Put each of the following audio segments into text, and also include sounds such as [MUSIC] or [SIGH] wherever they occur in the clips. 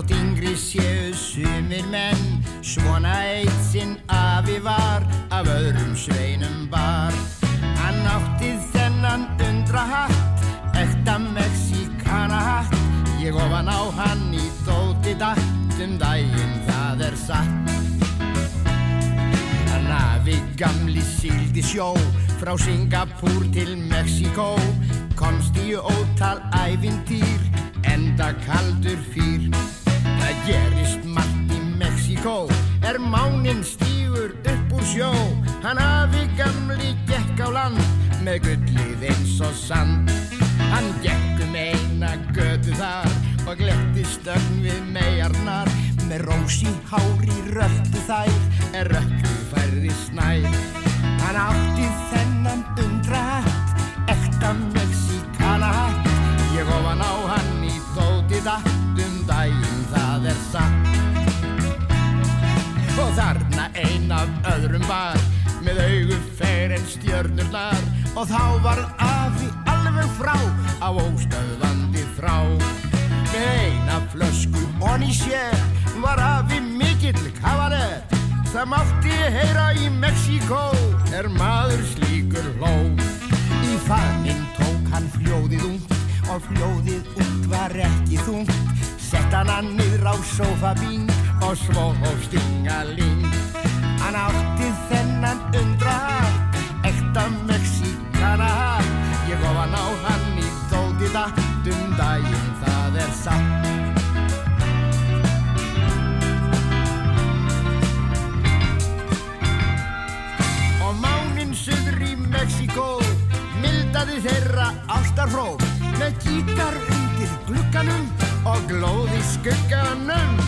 Þótt yngri séu sumir menn. Svona eitt sinn afi var af öðrum sveinum bar. Hann átti þennan undra hatt, ekta mexíkana hatt. Ég ofan á hann í dóti datt um daginn það er satt. Hann afi gamli síldi sjó frá Singapúr til Mexíkó. Komst í ótal ævintýr enda kaldur fýr Það gerist margt í Mexíkó. Er mánin stífur upp úr sjó. Hann afi gamli gekk á land með gullið eins og sand. Hann gekk um eina götu þar og gletti stögn við megarnar með rósi hári röldu þær er röldu færði snær. Hann átti þennan undra Og þarna ein af öðrum var. Með augu fer en stjörnurnar og þá var afi alveg frá á óstöðvandi þrá. Með eina flösku onni sér var afi mikill kavaler það mátti heyra í Mexíkó er maður slíkur hló í fannin tók hann fljóðið ung og fljóðið ung var ekki þung sett hann hann niður á sofabín og svo og stingaling hann átti þennan undra ekta mexíkana. Ég ofan á hann í dóti datt um daginn það er satt. Og mánin söður í Mexíkó mildaði þeirra ástarhróp með gítar undir glugganum og glóði skugganum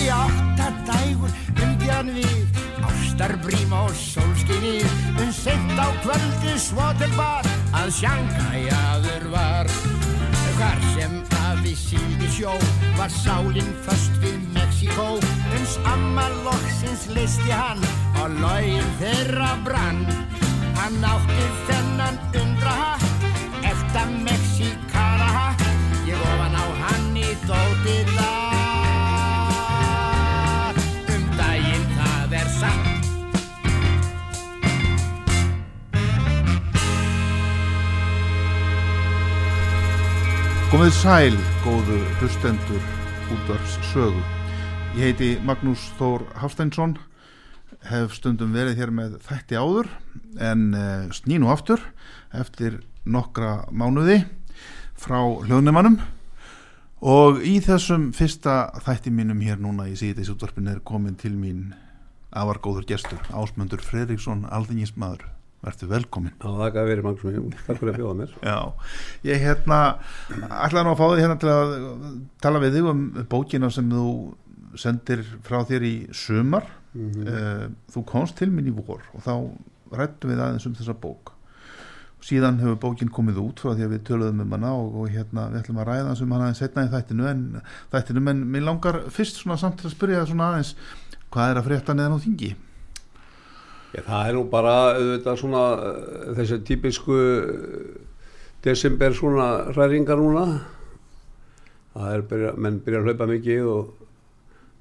í áttadægur undi hann við. Ástarbrím og sólskinni um sent á kvöldi svo til bar að sjankæjaður var. Hvar sem afi síði sjó var sálinn föst við Mexíkó. Uns amma loksins listi hann og laugin þeirra brann. Hann átti þennan undra hatt eftir Mexíkana hatt ég ofan á hann í dóti þar Komið sæl, góðu hlustendur útvarps sögu. Ég heiti Magnús Þór Hafsteinsson, hef stundum verið hér með þætti áður en uh, snínu aftur eftir nokkra mánuði frá hljóðnumannum og í þessum fyrsta þætti mínum hér núna í síðdeis útvarpin er komin til mín afargóður gestur, Ásmundur Fredriksson, alþingismadur. Vertu velkomin. Já, það gaf verið Magnús mér, takk fyrir að bjóða mér Já, ég hérna ætlaði nú að fá þig hérna til að tala við þig um bókina sem þú sendir frá þér í sumar mm þú komst til minn í vor og þá rættum við aðeins um þessa bók síðan hefur bókin komið út frá því að við töluðum um hana og, og hérna við ætlum að ræða um hana aðeins setna í þættinu en, þættinu, en mér langar fyrst svona samt að spyrja svona aðeins hvað er að frétta neðan á þingi? Já, það er nú bara auðvitað svona uh, þessi típisku uh, desember svona hræringar núna það er byrja, menn byrja að hlaupa mikið og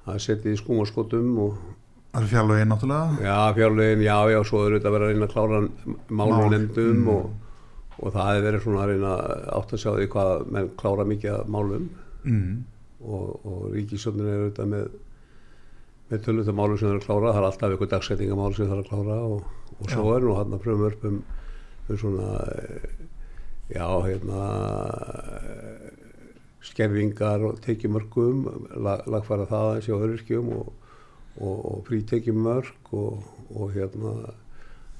það setið í skúm og skotum og Það er fjárlögin náttúrulega já, fjárlegin, já, já, svo er auðvitað að vera að reyna að klára mál og Mál, nefndum mm. og, og það er verið svona að reyna átt að sjá því hvað menn klára mikið málum mm. og, og ríkisjónin er auðvitað með með tölvita málum sem það er að klára. Það er alltaf eitthvað dagsetningamál sem það er að klára og, og svo er nú hann að pröfum upp um, svona eh, já, hérna eh, skerfingar og tekjumörkum lag, lagfæra það eins og öryrkjum og, og, og frítekjumörk og, og hérna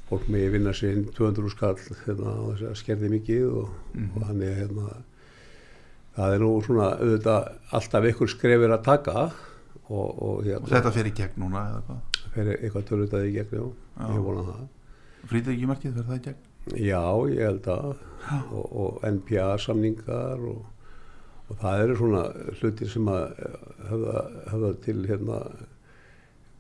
fólk megi vinna sér inn 200 skall hérna, og þess að skerði mikið og, og þannig að hérna, það er nú svona auðvitað alltaf ykkur skrefir að taka og, og og hérna, þetta fer í gegn núna eða hvað? Fyrir eitthvað tölvitaði í gegn, já, Já. ég vona það. frítekjumarkið fer það í gegn? Já, ég held að. Og, og NPA samningar og, og það eru svona hlutir sem að höfða, höfða til hérna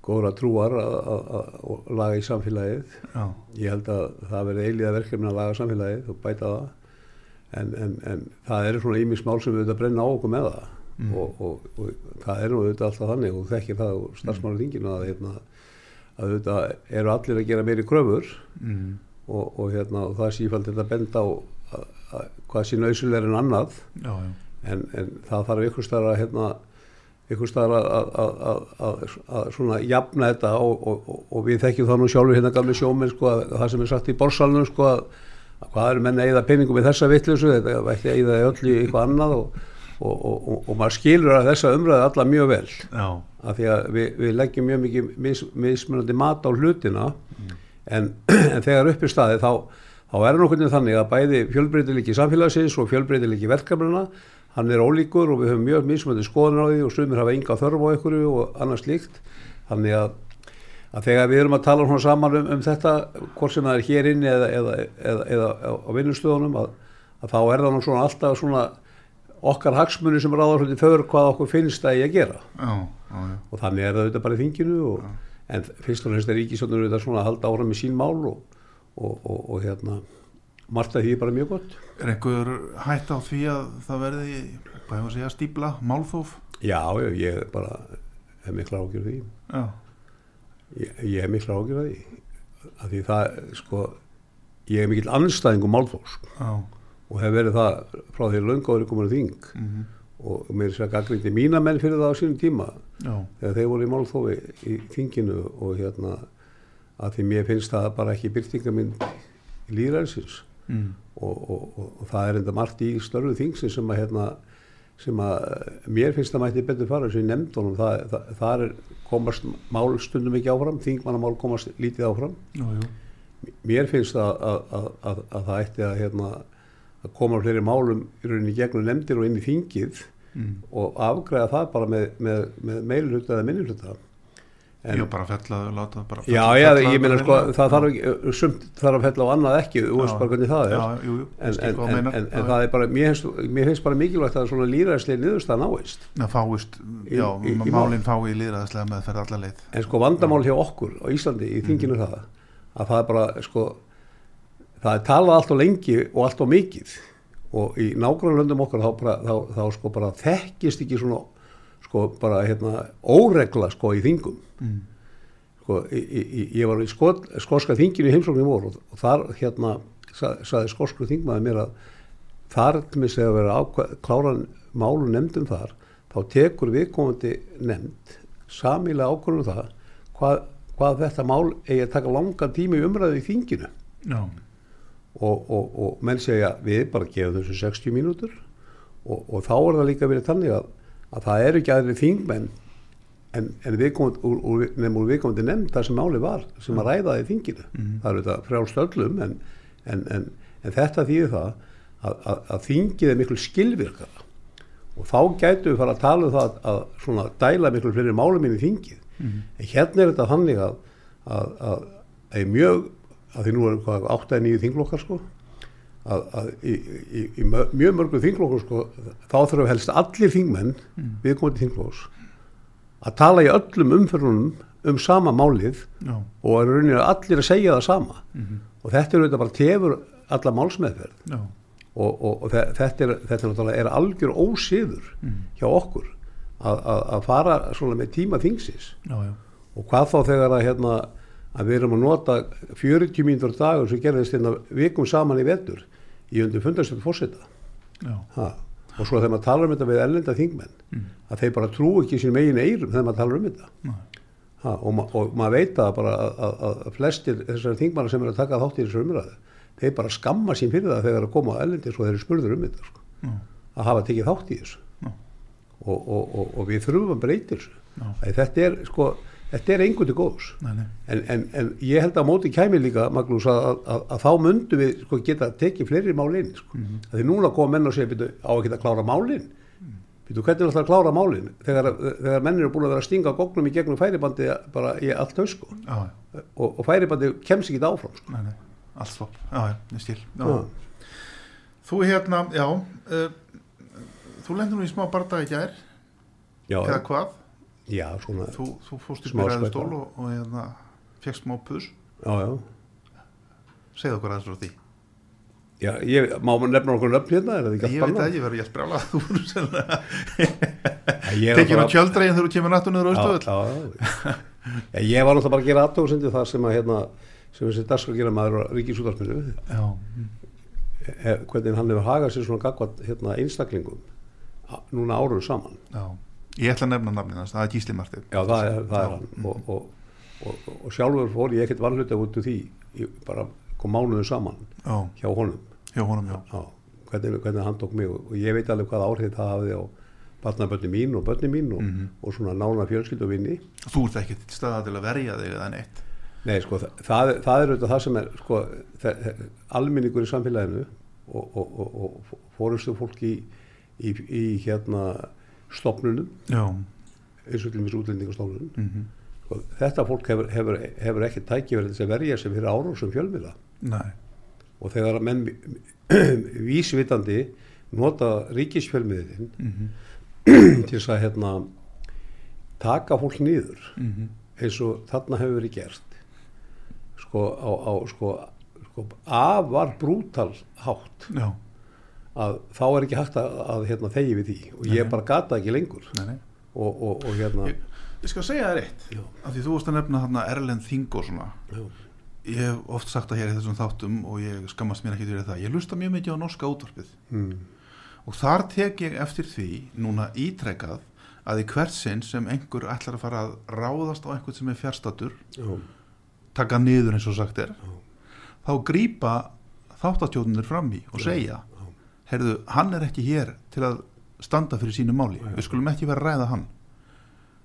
góðra trúar að, að, að, að laga í samfélagið. já, Ég held að það verði eilíða verkefni að laga samfélagið og bæta það. En, en, en það eru svona ímis mál sem við auðvitað brenna á okkur með það Mm. og, og, og það er nú auðvitað alltaf þannig og þekkir það og starfsmála þinginu að, hérna, að auðvitað eru allir að gera meiri kröfur mm. og, og, hérna, það er sífælt að benda á að, að, hvað sé nöysulegur en annað já, já, en, en það þarf ykkur staðar að hérna, ykkur staðar að, að, að, að, að svona jafna þetta og, og, og, og við þekkjum það nú sjálfur hérna gamli sjóminn sko að það sem er sagt í borsalunum sko að, að hvað eru menn að eyða peningum í þessa vitleysu þetta ætti að eyða öll í eitthvað annað og, og, og, og, og maður skilur að þessa umræði alla mjög vel. Já, af því að við, við leggjum mjög mikið mis, mismunandi mat á hlutina en, [CLEARS THROAT] en þegar upp í staði þá, þá er nokkurnig þannig að bæði fjölbreytiliki samfélagsins og fjölbreytiliki verkefnina hann er ólíkur og við höfum mjög mismunandi skoðun á því og sumir hafa enga þörf á einhverju og annars slíkt. Þannig að, að þegar við erum að tala svona saman um, um þetta hvort sem það er hér inni eða, eða, eða, eða á vinnustöðunum að, að þá er það svona alltaf svona okkar hagsmunni sem ráðar hluti för hvað okkur finnst að ég að gera. Já, já, já. og þannig er það auðvitað bara í þinginu og, en fyrst og fremst er ríkisjónur auðvitað svona að halda áfram í sín mál og, og, og, og hérna margt að því er bara mjög gott. Er einhver hætt á því að það verði hefur að segja stípla, málþóf? Já, ég bara hef mikla ágjör því. Já, ég, ég hef mikla ágjör því. Að því það, sko ég er mikill anstæðingum málþós já, og hef verið það frá því löngáður er komin á þing. Mhm, og mér er sér gaggrindi mína menn fyrir það á sínum tíma. Já, þegar þeir voru í málþófi í þinginu og hérna að því mér finnst það bara ekki byrtingamind í líðræðsins mm, og, og, og, og það er enda margt í störfu þingsins sem að hérna sem að mér finnst það mætti betur fara sem ég nefndi honum, það, það, það er komast mál stundum ekki áfram þingmannamál komast lítið áfram. Já, mér finnst að, að, að, að, að það ætti að hérna að koma fleiri málum í rauninni í gegnum nefndir og inn í þingið mm. og afgræða það bara með, með, með meilhluta eða minnihluta já, bara fella, láta bara Já, fella- já, fella ég meina það sko, vel. það þarf ekki, sumt þarf að fella á annað ekki, þú veist Já. bara hvernig það er. já, jú, jú, En, en, en, en, það er bara, mér finnst, mér finnst bara mikilvægt að svona líræðslega niðurstað náist. það fáist, Í- já, í- í málinn fái líðræðislega meðferð alla leið En sko vandamál hjá okkur á Íslandi í þinginu Mhm. það, að það er bara, sko, það er talað allt og lengi og allt og mikið og í nágrannlöndum okkar þá, bara, þá, þá sko bara þekkist ekki svona, sko bara hérna óregla sko í þingum. mm. sko, í, í, ég var í skot, skoska þinginu í heimsóknir voru og, og þar hérna sa, saði skosku þingmaði mér að þar mig segja að vera kláran málu nefndum þar þá tekur viðkomandi nefnd samilega ákvörðum það hvað, hvað þetta mál eigi að taka langan tími umræðu í þinginu já, og, og, og menn segja við bara gefum þessu 60 mínútur. Og, og þá er það líka verið þannig að, að það eru ekki aðri þingmenn en, en viðkomandi, úr, úr, nefnum úr viðkomandi nefnd það sem máli var sem að ræða í þinginu. Það eru þetta frjálst öllum en, en, en, en þetta þýðir það að, að, að þingið er miklu skilvirkara. Og þá gætu við fara að tala um það að, svona dæla miklu fleiri málum inn í þingið. En hérna er þetta þannig að, að, að, að í mjög að því nú er hvað 8-9 þinglokkar sko. Að, að í, í, í mjög mörgum þinglokkur sko þá þurfum helst allir þingmenn viðkomandi þinglokks að tala í öllum umförunum um sama málið já, og er rauninni allir að segja það sama. Og þetta er auðvitað bara tefur alla málsmeðferð. Og, og, og þe- þetta er, þetta er, er algjör ósiður hjá okkur að, að, að fara svona með tíma þingsins. Já, já, og hvað þá þegar að, hérna, að við erum að nota 40 mínútur dagur sem gerðist hérna vikum saman í vetur í undir fundarstöld fórseta og svo þegar maður talar um þetta við ellenda þingmenn að þeir bara trú ekki sín megin eirum þegar maður talar um þetta. Ha. og, ma og maður veit það bara að, að, að flestir þessar þingmannar sem eru að taka þátt í þessu umræðu þeir bara skamma sín fyrir það þegar að koma á ellendis og þeir eru spurður um þetta sko. að hafa tekið þátt í þessu. Og, og, og, og við þurfum að breyta þessu. Þetta er sko þetta er einhvern til góðs Nei, nei. en, en, en ég held að móti kæmi líka Magnús að, að, að, þá myndu við sko, geta tekið fleiri málin sko. mm -hmm. því núna koma menn og segja byrju, á að geta klára málin byrju, hvernig er alltaf að klára málin þegar, þegar menn eru búin að vera að stinga góknum í gegnum færibandi bara í allt haus sko. Já, já, og, og færibandi kemst ekki áfram sko. nei, nei, allt skil já. Já. Þú hérna, já uh, Þú lendur nú í smá bardaga í gær Já, eða hvað? Já, svona Þú, þú fórst í skvetta. og, og hérna, fegst smá puss já, já. Segðu okkur aðeins frá því. Já ég, má maður nefna okkur nöfn hérna er það ekki Ég allt veit bannað? að ég verður ég að sprjála Þú voru ég var Tekið á tjöldregin þegar þú kemur niður á Já, ég var náttúrulega bara að gera aðtóðsendu það sem að hérna, sem þessi dagskrá gera maður ríkisútarsminu Já, hvernig hann hefur hagað sér svona gagvat hérna, einstaklingum núna árum saman. Já Ég ætla að nefna nafnið hans, það er Gísli Martin já það er, það er hann. Og, og, og, og sjálfur fór ég ekkert varhluta út úr því. Ég bara kom mánuðu saman Já, hjá honum. Hjá honum, já. Já, hvernig, hvernig hann tók mig og, ég veit alveg hvað áhrif það hafði á barnabönni mín og bönni mín og, Mhm. og svona nána fjölskyldu og vinni Þú ert ekki til staða til að verja þig eða neitt? Nei, sko, það, það, er- það er auðvitað það sem er sko, alminningur í samfélaginu og, og, og, og fórustu fólk í, í, í hérna stopnunum, eins og til mjög útlendingastofnunum. mm Sko, þetta fólk hefur, hefur, hefur ekki tækifærið til að verja sig fyrir árum sem fjölmiðla. Nei. Og þegar að menn [CLEARS THROAT] vísvitandi nota ríkisfjölmiðin mm [CLEARS THROAT] til þess að hérna, taka fólk nýður -hmm. eins og þarna hefur verið gert. Sko á, á sko, sko afar brútal hátt. Já, að þá er ekki hægt að, að hérna, þegi við því. Og ég Nei. bara gata ekki lengur. Nei, nei. Og, og, og hérna Ég, ég skal segja það rétt Já. af því þú varst að nefna þarna Erlend Þing og svona. Já, ég hef oft sagt það hér í þessum þáttum og ég skammast mér ekki fyrir það. Ég lusta mjög mikið á norska útvarpið. Mm, og þar tek ég eftir því núna ítrekað að í hvert sinn sem einhver ætlar að fara að ráðast á einhvern sem er fjárstatur já, taka niður eins og sagt er þá grípa þáttastjóðunir fram í og segja heyrðu, hann er ekki hér til að standa fyrir sínu máli, við skulum ekki vera að ræða hann.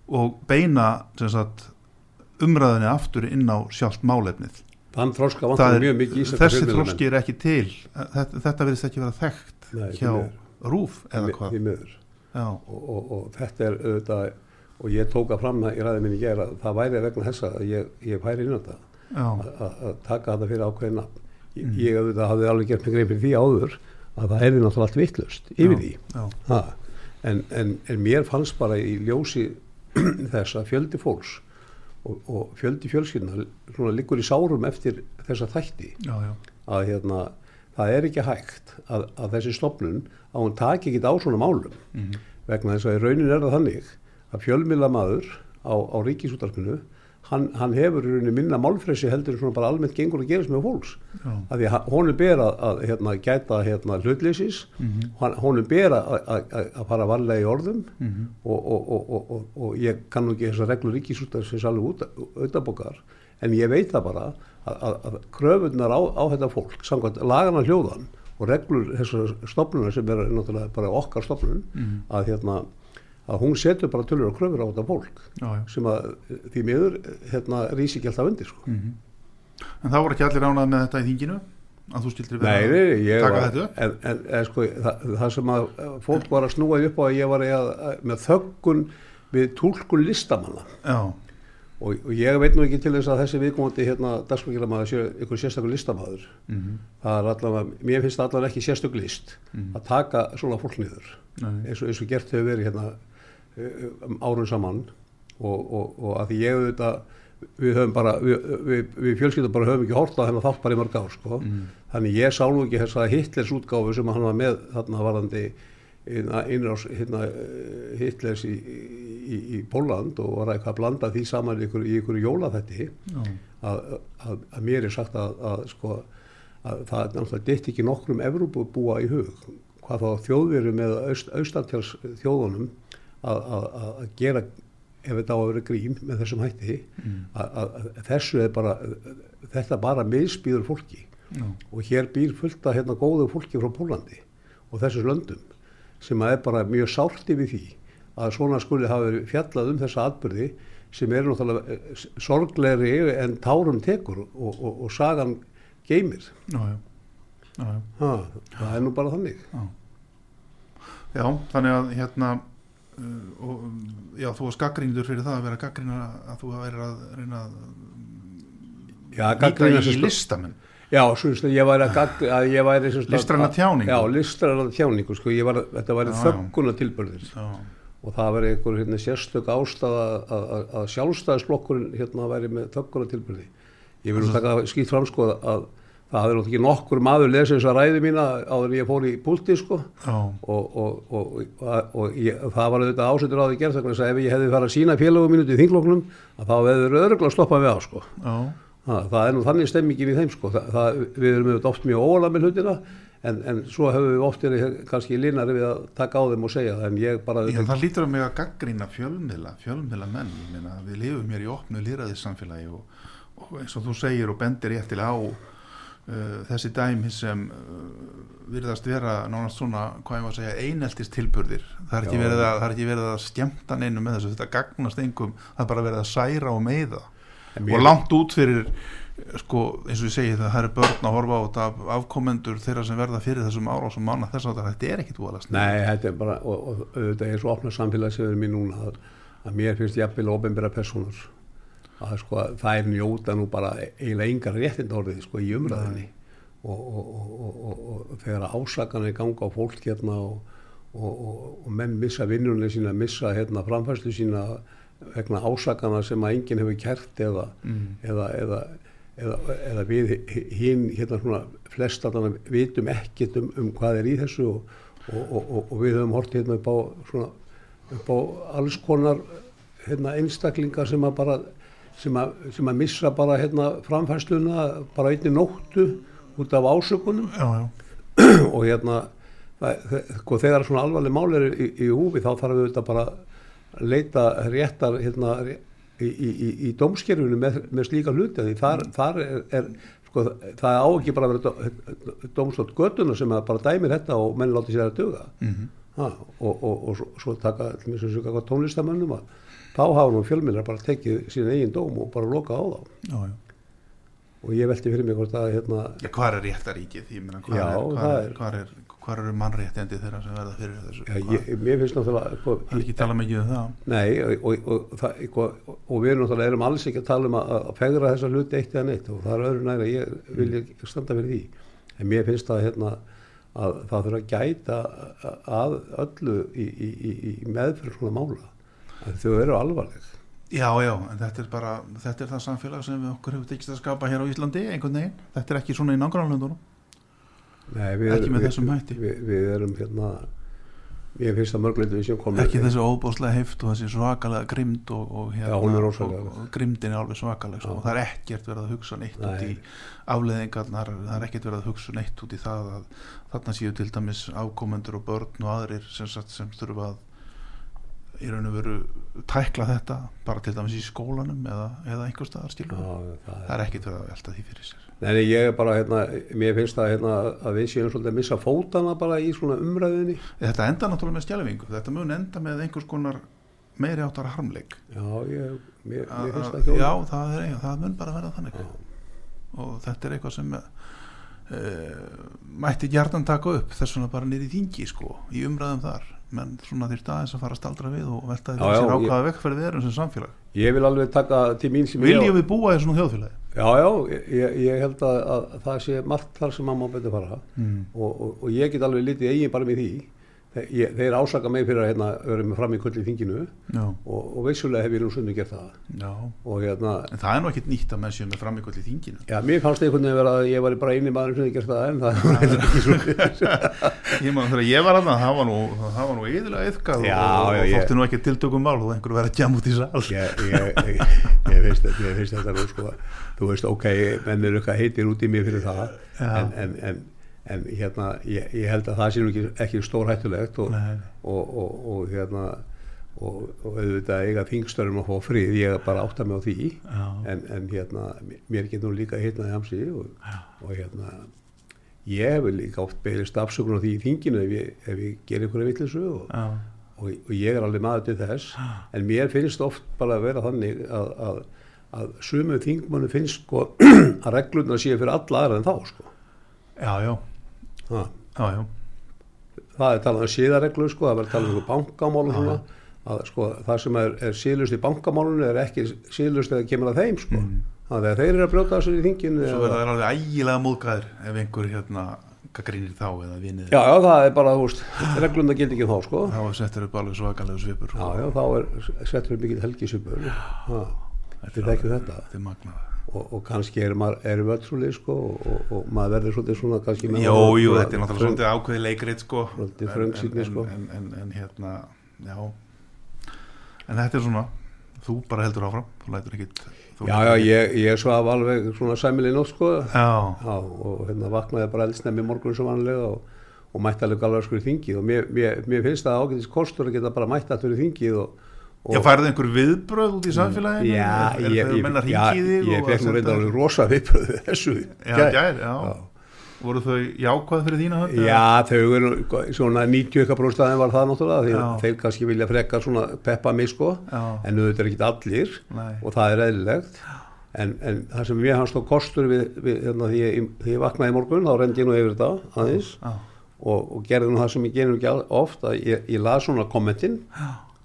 Og beina sagt, umræðinni aftur inn á sjálft málefnið. Það er, þessi þroski er ekki til. Þetta, þetta verðist ekki vera þekkt Nei, hjá rúf eða hvað? og, og, og þetta er auðvitað og ég tóka fram það í ræði minni gera það væri vegna þessa að ég, ég færi inn á þetta. Já, að, að- að taka þetta fyrir ákveðin nafn. Ég, Mm. ég auðvitað hafði alveg gert mig grein fyrir því áður að það er náttúrulega allt vittlust yfir því. ha, en, en, en mér fannst bara í ljósi [CLEARS THROAT] þess að fjöldi fólks og, og fjöldi fjölskyldna svona liggur í sárum eftir þessa þætti já, já, að hérna, það er ekki hægt að, að þessi stopnun að hún taki ekki á svona málum. Mhm. vegna þess að í raunin er það þannig að fjölmila maður á, á ríkisútarpinu hann, hann hefur í raunin minna málfresi heldur svona bara almennt gengur að gerast með fólks að því að honum ber að, að hérna, gæta hérna, hlutleysis Mhm. hann, honum ber að, að, að- að fara varlega í orðum Mhm. og, og, og, og, og, og ég kann nú ekki þessar reglur ríkisútarpins alveg út, auðabokar en ég veit það bara að, að, að kröfunar á, á þetta fólk samkvæmt lagana hljóðan og reglur þessar stopnunar sem er náttúrulega bara okkar stopnun Mhm. að hérna að hún setur bara tölur og kröfur á þetta fólk já, já. sem að því miður hérna rísi ekki alltaf undir sko. Mhm. en það voru ekki allir ánað með þetta í þinginu að þú skildir vera Nei, ég taka var, þetta en, en, en sko, það, það sem að fólk var að snúa upp á að ég var að, að, með þöggun við túlkun listamanna og, og ég veit nú ekki til þess að þessi viðkomandi hérna dagskvækjala sé ykkur sérstakur listamaður Mhm. það er allavega, mér finnst það allavega ekki sérstök list Mhm. að taka svona fólk niður eins og, eins og gert hefur verið hérna árum saman og, og, og að því ég auðvitað við höfum bara, við, við, við fjölskyldum bara höfum ekki hort á hennar þátt bara í mörg ár sko. Mhm. þannig ég sá nú ekki þessa Hitlers útgáfu sem hann var með þarna varandi innrás hérna, eh, Hitlers í, í, í Póland og var eitthvað að blanda því saman í ykkur, í ykkur jólaþætti já, að, að, að mér er sagt að, að, sko, að það er náttúrulega ditt ekki nokkrum Evrópu búa í hug hvað þá þjóðveru með aust, austantjáls þjóðunum að, gera ef þetta á að vera grín með þessum hætti að, að, þessu er bara þetta bara misbýður fólki. Já, og hér býr fullt að hérna góðu fólki frá Pólandi og þessus löndum sem að er bara mjög sárt yfir því að svona skuli verið fjallað um þessa atbyrði sem eru náttúrulega eh, sorglegri en tárum tekur og, og, og sagan geymir. Já, já, já, já. ha, það er nú bara þannig. Já, þannig að hérna og, um, já, þú varst gaggríndur fyrir það að vera gaggrínur að þú vera að reyna að Já, nýta í sko- listamenn Já, svo veist að ég væri að, gagg, að ég væri að- tjáningu. Já, listræna tjáningu, sko, var, þetta væri þögguna tilbörðir og það væri einhver hérna, sérstök ástæða að, að, sjálfstæðisblokkurinn hérna væri með þögguna tilbörði. Ég vil taka skýtt fram sko að það hafði náttúrulega ekki nokkur maður lesið þessa ræði mína áður en ég fór í púlti sko og, og, og, og, og ég, það var auðvitað ásettur á því gerð þess að ef ég hefði farið að sína félagum mínu til þingloknum þá hefði öruglega stoppað við á sko. já, Það, það er nú þannig stemmingin í þeim sko. það, það, við erum auðvitað oft mjög óala með hlutina en, en svo hefur við oft verið kannski linari við að taka á þeim og segja það en ég bara Já, það lítur að mig að gaggrína fjölmiðla, fjölmiðla menn, ég meina við lifum hér í opnu lýraðis samfélagi og, og eins og þú segir og bendir réttilega á uh, þessi dæmi sem uh, virðast vera nánast svona, hvað ég var að segja, eineltist tilburðir, það er ekki, Já. verið að, það er ekki verið að skemmta neinu með þessu, þetta gagnast engum, það er bara verið að særa og meiða. En og langt út fyrir sko, eins og ég segi það, það eru börn að horfa á þetta af, afkomendur þeirra sem verða fyrir þessum árásum manna. Þess að þetta er ekkit úalast Nei, þetta er bara, og, og auðvitað er svo opna samfélag sem við erum í núna að, að mér finnst jafnvel ofinbæra personur að sko, það er njóta nú bara eiginlega yngar réttind orðið sko, í umræðinni og, og, og, og, og þegar ásakanir ganga á fólk hérna og, og menn missa vinnunni sína, missa hérna framfæslu sína vegna ásakana sem að enginn hefur kert eða, eða, eða, eða, eða við hinn hérna svona flest allan vitum ekkert um, um hvað er í þessu og, og, og, og, og við höfum hort hérna upp á svona upp á alls konar hérna einstaklingar sem að bara sem að, sem að missa bara hérna framfæsluna bara einni nóttu út af ásökunum. Já, já, [CLEARS THROAT] og hérna sko, þegar svona alvarleg mál er í, í húfi þá þarf við þetta bara að leita réttar hérna, í, í, í, í dómskerfinu með, með slíka hluti því þar, þar er, er sko, það á ekki bara að vera dómstótt göttuna sem bara dæmir þetta og menn láti sér að duga. Mhm. ha, og, og, og svo, svo taka tónlistamönnum að þá hafa nú fjölmyndir bara tekið sín eigin dóm og bara loka á þá já, já. og ég velti fyrir mig hvort að hérna, Já, hvað er réttaríkið? Ég meina, hvað er, hvað er, er- hvað er, hvað eru mannréttindi þeirra sem verða fyrir þessu? já, Hvað- ég, mér finnst náttúrulega sko, Það er ekki tala mikið um það. Nei, og, og, og, það, og, og við erum náttúrulega erum alls ekki að tala um að, að fegra þessa hluti eitt eða neitt og það er öðru næri að ég vil ekki standa fyrir því. En mér finnst það hérna, að það þurfa að gæta að öllu í, í, í, í meðferð svona mála. Þau eru alvarleg. Já, já, en þetta er bara, þetta er það samfélag sem við okkur hefur tekist að skapa hér á Íslandi einhvern veginn. Þetta er ekki svona í nágrannlöndunum. Ekki með við, þessum hætti. Við, við erum hérna, mér finnst það mörgleitu við sem komum. Ekki þessi óbúslega heift og þessi svakalega grimd og, og, hérna, Já, og, og grimdin er alveg svakaleg sko. Og það er ekkert verið að hugsa neitt Nei. út í afleðingarnar, það er ekkert verið að hugsa neitt út í það að þarna séu til dæmis afkomendur og börn og aðrir sem, sem þurfa að í raun og veru tækla þetta bara til dæmis í skólanum eða, eða einhver staðar skilur Já, það það er ekkert verið að velta því fyrir sér. Nei, ég er bara, hérna, mér finnst það hérna, að við séum svolítið að missa fótana bara í svona umræðinni. Þetta enda náttúrulega með stjálfingu þetta mun enda með einhers konar meiri áttar harmleik. Já, ég, mér, mér finnst að- það ekki Já, það, er, það mun bara verða þannig. Já. og þetta er eitthvað sem uh, mætti gjarnan taka upp. Þess vegna bara í þingi sko, í umræðum þar menn svona þýrt aðeins að fara að staldra við og velta því Já, fyrir sér já, á ég- hvaða vekkferð við erum sem samfélag Ég vil alveg taka til mín sem Viljum ég við búa í svona þjóðfélagi? Já, já, ég, ég held að, að það sé margt þar sem maður betur fara Mm. og, og, og ég get alveg litið eigin bara með því ég, þeir ásaka mig fyrir að hérna, vera með fram í kvöld í þinginu. Og, og veissulega hef ég nú sunni gert það. Og hérna, En það er nú ekkit nýtt að menn séu með framíkvöld í þinginu. Já, mér fannst einhvern veginn vera að ég var bara eini maður sem hef gert það en það var [LAUGHS] reyndar ekki svo [LAUGHS] Ég man þegar ég var aðna, það var nú það var nú yðurlega yfkað og, þótti nú ekki tiltökum mál og einhverju verið að gjama út í sal. Ég, ég, ég, veist, þetta nú sko þú veist, ok, menn eru eitthvað heitir út í mig fyrir það en, en, en, en hérna, ég, ég held að það sé nú ekki, ekki stór hættulegt og, og, og, og hérna og, og auðvitað eiga þingstörnum að fá frið, ég bara átta mig á því. Já. en, en hérna, mér getur líka hitnaði hamsi og, og hérna ég hefur líka oft beðist afsökun á því í þinginu ef ég, ef ég ger einhverja vittlisu og, Já, og og, ég er alveg maður til þess. En mér finnst oft bara að vera þannig að, að, að sumum þingmannu finnst sko [CLEARS THROAT] að reglurnar séu fyrir alla aðra en þá sko. Já, já. Já, já. það er talað um síðarreglu sko, það verður talað um bankamálum svona, að sko það sem er, er síðlust í bankamálunum er ekki síðlust eða kemur að þeim sko. Þannig að þeir eru að brjóta þessu í þinginu Mm. Svo verða þær alveg ægilega móðgæðir ef einhver hérna gaggrínir þá eða vinið já, já, það er bara, þú veist, reglurnar gildi ekki þá sko. Þá settur upp alveg svakalegu svipur já, já, þá er settur mikið helgisupur þetta er ekki þetta. Þetta er magnað og, og kannski er erum við öll svolítið sko og, og, og maður verður svolítið svona kannski með- Jó, jú, þetta er náttúrulega svolítið ákveði leikrit sko. Svolítið En- þröngsýnni, en- sko. en, en, en hérna, já. En þetta er svona þú bara heldur áfram, þú lætur ekkit þú já, já, ég, ég svaf alveg svona sæmilið nótt sko. Og hérna vaknaði bara eldsnemmi morgun sem vanlega og, og mætti alveg alveg skur í þingið. Og mér, mér, mér finnst það ágætis kostur að geta bara mætti allir í þingið og, og já færðu einhver viðbröð út í samfélaginu Já, er, er ég, ég, já, ég og fekk nú reynda alveg rosa viðbröðu þessu Já, gær. gær, já. Voru þau jákvæð fyrir þína hönd? Já, þau eru svona 90% aðeins var það náttúrulega því Já. þeir kannski vilja frekka svona peppa mig sko Já. en auðvitað er ekki allir Nei. og það er eðlilegt en, en það sem mér hans þó kostur við, við hérna, því, ég, því ég vaknaði morgun þá rendi ég nú yfir þetta aðeins Já, og, og gerði nú það sem ég gerum ekki oft að ég, las svona kommentin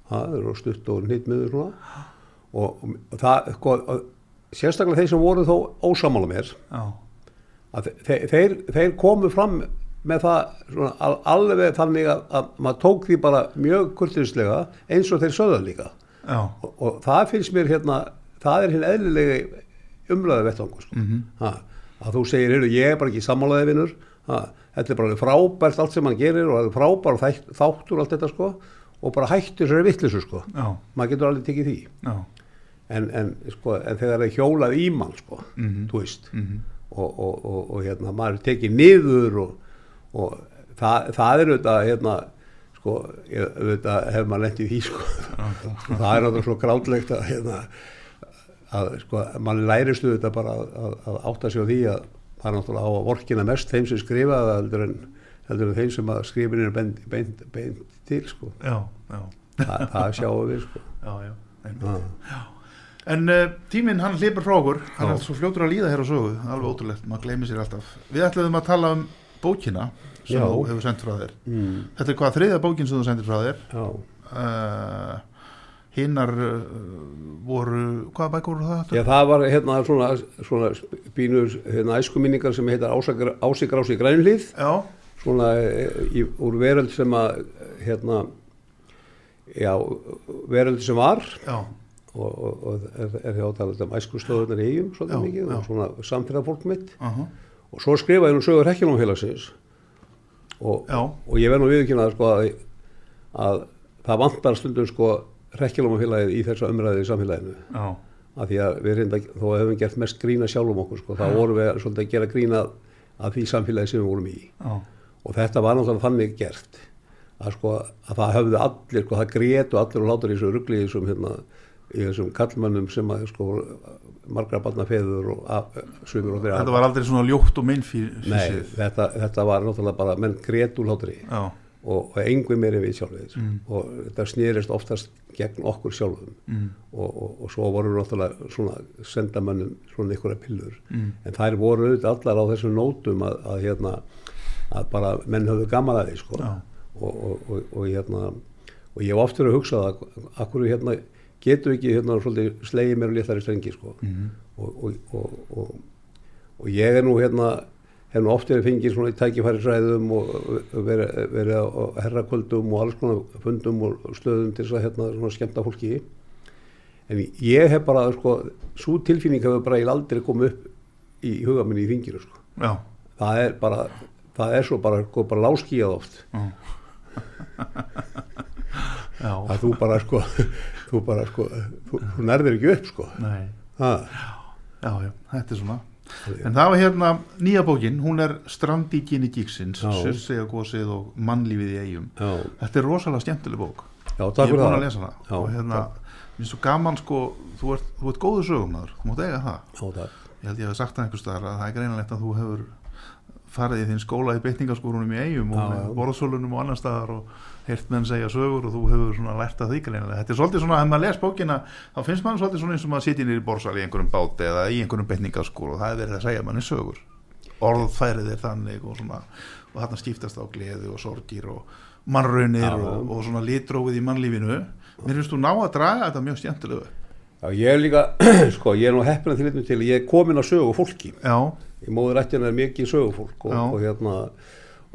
það eru stutt og nýttmiður svona og, og það sko, sérstaklega þeir sem voru þó ósamála mér að þeir, þeir, þeir komu fram með það svona, al, alveg þannig að, að maður tók því bara mjög kurtinslega eins og þeir sögða líka. Og, og það finnst mér hérna það er hinn eðlilegi umræðu vettvangu sko. Mhm. ha, að þú segir, heyrðu, ég er bara ekki sammálaði vinnur þetta er bara frábært allt sem hann gerir og það er frábær þáttur allt þetta sko og bara hættu þessari vittlisu sko. Já, maður getur alveg tekið því. En, en, sko, en þegar það er hjólað í mann sko, Mhm. þú veist mhm, og, og, og, og hérna, maður tekið niður og, og það, það er auðvitað hérna, sko, auðvitað hef maður lent í því sko. [LAUGHS] það er náttúrulega svo grátlegt að hérna, að sko, mann lærist auðvitað bara að, að, að átta sig á því að það er náttúrulega á að vorkina mest þeim sem skrifa það heldur en, heldur en þeim sem að skrifin er beint, beint, beint til sko. já, já, það, það sjáum við sko. já. En uh, tíminn hann hlipur frá okkur, hann er svo fljótur að líða hér á sögu, alveg ótrúlegt, maður gleymir sér alltaf. Við ætlaðum að tala um bókina sem þú hefur sendt frá þér. Mm, Þetta er hvað þriðja bókin sem þú sendir frá þér. Uh, hinnar uh, voru, hvaða bækur voru það? Já, það var hérna svona, svona bínur hérna, æskuminningar sem heitar Grænlíð Já, svona eh, í, úr veröld sem að hérna já, veröld sem var já, og, og, og er, er hjá talað um æskustöðunar í eigum svolítið mikið og svona samfélagfólk mitt. Uh og svo skrifaði hún sögur Rekkjálónfélagsins og, Já. og ég verð nú viðkynna sko, að, að það vantar stundum sko Rekkjálónfélagið í þessa umræði í samfélaginu. Já, að því að við reynda, þó að hefum gert mest grína sjálfum okkur sko, þá vorum við svolítið að gera grína að því samfélagi sem við vorum í. Já, og þetta var náttúrulega þannig gert að sko að það höfðu allir sko það grétu allir og látur í þessu ruggli í þessum hérna í þessum kallmönnum sem að sko margra barna feður og að, sumir og þeirra þetta var aldrei svona ljótt og minn fyrir Nei, þetta, þetta var náttúrulega bara menn grétu látri Já, og, og engum meiri við sjálfið Mm. og þetta snýrist oftast gegn okkur sjálfum. Mm, og, og, og svo voru náttúrulega svona sendamönnum svona einhverja pillur. Mm, en þær voru auðvitað allar á þessum nótum að, að hérna að bara menn höfðu gaman að því sko. Já. Og, og, og, og hérna og ég hef oft verið að hugsa það akkur hérna getur ekki hérna svolítið slegið mér og léttari strengi sko. Mm, og, og, og, og, og ég er nú hérna hef nú oft verið fengið svona í tækifærisræðum og verið, verið á herrakvöldum og alls konar fundum og stöðum til þess að hérna svona skemmta fólki. En ég hef bara sko, svo tilfinning hefur bara ég aldrei komið upp í huga minni í þinginu sko. já, það er bara það er svo bara, sko, bara láskíjað oft. Já, að þú bara sko þú bara sko, þú, þú nærðir ekki upp sko já, já, þetta er svona. En það var hérna nýja bókin, hún er Strandíkinni Gíksins, Já. Sursega gósið og mannlífið í eigum. já, Þetta er rosalega skemmtileg bók. já, Ég er búin það að lesa hana Já, og hérna, mér finnst svo gaman sko, þú ert, þú ert góður sögumæður, þú mátt eiga það. Ég held ég hef sagt það einhvers staðar að það er greinilegt að þú hefur farið í þinn skóla í bytningaskórunum í eigum og já. borðsölunum og annar staðar og heyrt menn segja sögur og þú hefur svona lært að því greinilega. Þetta er svolítið svona, ef maður les bókina þá finnst maður svolítið svona eins og maður sitja nýri borðsal í einhverjum báti eða í einhverjum bytningaskór og það er verið að segja manni sögur orðfærið er þannig og svona og þarna skiptast á gleði og sorgir og mannraunir og, og svona litrófið í mannlífinu mér finnst þú ná að draga þetta mjög stjæntilegu Já, ég er líka, [CLEARS THROAT] sko, ég er nú heppin að þrjóðnum til, ég er komin að sögu fólki. Já, Í móður ættina er mikið sögufólk og, Já. og hérna,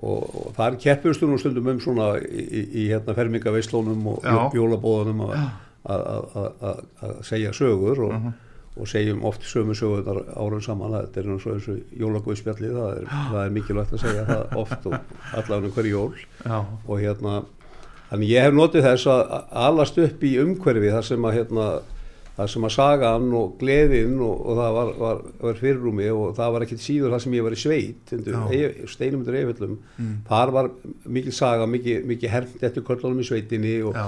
og, og það er keppustur nú stundum um svona í, í, í hérna fermingaveislónum og jólabóðunum að, segja sögur og, Mhm. og segjum oft sömu sögurnar árum saman, þetta er eins og þessu jólagauðspjalli, það er, það er mikilvægt að segja það [LAUGHS] oft og allavega hverju jól. Já, og hérna þannig ég hef notið þess að alast upp í umhverfi þar sem að hérna þar sem að sagan og gleðin og, og það var, var, var fyrirrúmi og það var ekkit síður það sem ég var í sveit steinum undir eiföllum þar var mikil saga, mikil, mikil hermt eftir köllunum í sveitinni og,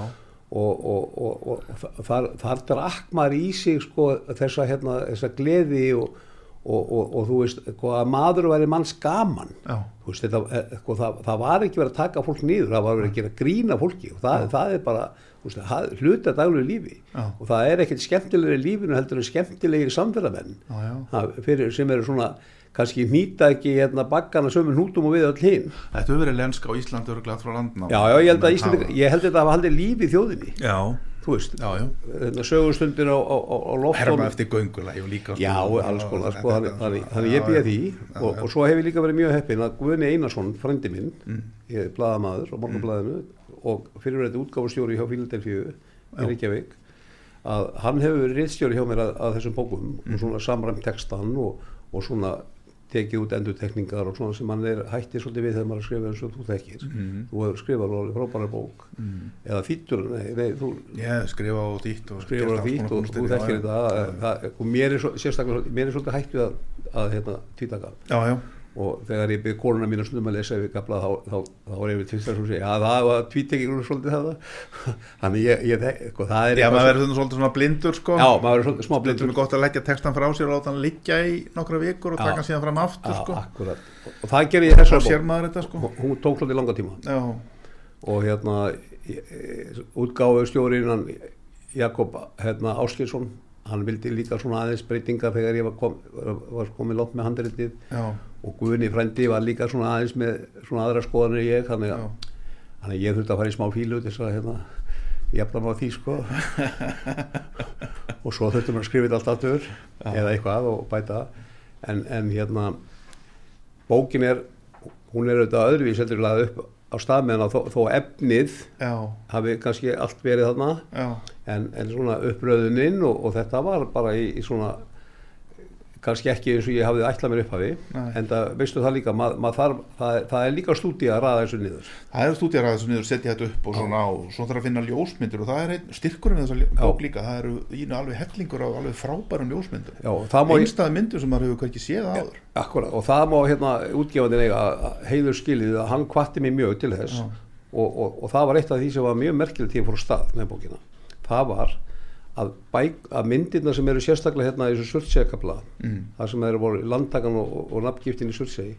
og, og, og, og þar, þar drakk maður í sig sko, þessa, hérna, þessa gleði og, og, og, og þú veist sko, að maður væri manns gaman veist, þetta, eh, sko, það, það var ekki verið að taka fólk niður, það var verið að gera grína fólki og það, það er bara veist, hluti af daglegu lífi. Já. og það er ekkert skemmtilegri í lífinu heldur en skemmtilegir samfélagmenn já, já. fyrir, sem eru svona kannski nýta ekki hérna baggana sömu hnútum og við öll hinn Þetta hefur verið lenska á Íslandi örglætt frá landná já, já, ég held að Íslandi, ég held að þetta hafa haldið lífi í þjóðinni, Já, þú veist já, já. þetta sögustundir á, á, á, á loftónum Herma eftir göngula, ég líka Já, sko, alls konar, sko, þannig, já, ég býða já, því. Já, og, já. og svo hef ég líka verið mjög heppin að Guðni Einarsson, frendi minn, Mm. ég er blaðamaður á morgunblaðinu og fyrirverðið útgáfustjóri hjá Fíladelfíu í Reykjavík, að hann hefur verið riðstjóri hjá mér að, að þessum bókum Mm. og svona samræmt textan og, og svona tekið út endurtekningar og svona sem hann er hætti svolítið við þegar maður að skrifa eins og þú þekkir. Mm. Þú hefur skrifað alveg frábæra bók eða þýttur, nei, nei, þú Ég skrifa á þýtt og skrifar gert á þýtt og þú já. þetta og mér er, svolítið hættu að, að Já, já, og þegar ég byrði konuna mín að stundum að lesa yfir gafla þá, þá, þá, þá er ég við tvistar sem segja að það var tvítekingur svolítið það [LAUGHS] þannig ég, ég sko, það er já maður verður svona svolítið svona blindur sko. Já, maður er svolítið smá blindur. Er gott að leggja textan frá sér og láta hann liggja í nokkra vikur og Já. taka hann síðan fram aftur Já, sko. akkurat. og, það gerir ég maður þetta sko. Hún- tók svolítið langa tíma. Já, og hérna útgáfu stjórin Jakob hérna, Áskirsson hann vildi líka svona aðeins breytingar þegar ég var, kom, var komið lótt með handritið. Já, og Guðni frændi var líka svona aðeins með svona aðra skoðanir ég þannig að, þannig að ég þurfti að fara í smá fílu til þess að hérna jafna maður því sko. [LAUGHS] Og svo þurfti maður að skrifa þetta allt aftur eða eitthvað og bæta. En, en hérna bókin er hún er auðvitað öðruvís heldur laðið upp á stað meðan að þó, þó efnið já, hafi kannski allt verið þarna. En, en svona uppröðuninn og, og þetta var bara í, í svona kannski ekki eins og ég hafði ætlað mér upphafi Nei. en það veistu það líka mað, mað þarf, það, það er líka stúdí að raða þessu niður. Það er stúdíar að þessu niður setja þetta upp og svona á, svo þarf að finna ljósmyndir og það er einn styrkurinn við þessa bók líka það eru ína alveg hellingur á alveg frábærum ljósmyndir má einstæða myndir sem maður hefur hverki séð áður. Akkurat, og það má hérna útgefandinn eiga heiður skilið að hann kvatti mig mjög til þess og, og, og það var eitt af því sem var mjög merkilegt að að, myndirna sem eru sérstaklega hérna í þessu surtsegakabla Mm. það sem eru voru landtakan og, og, og nafngiftin í surtsegi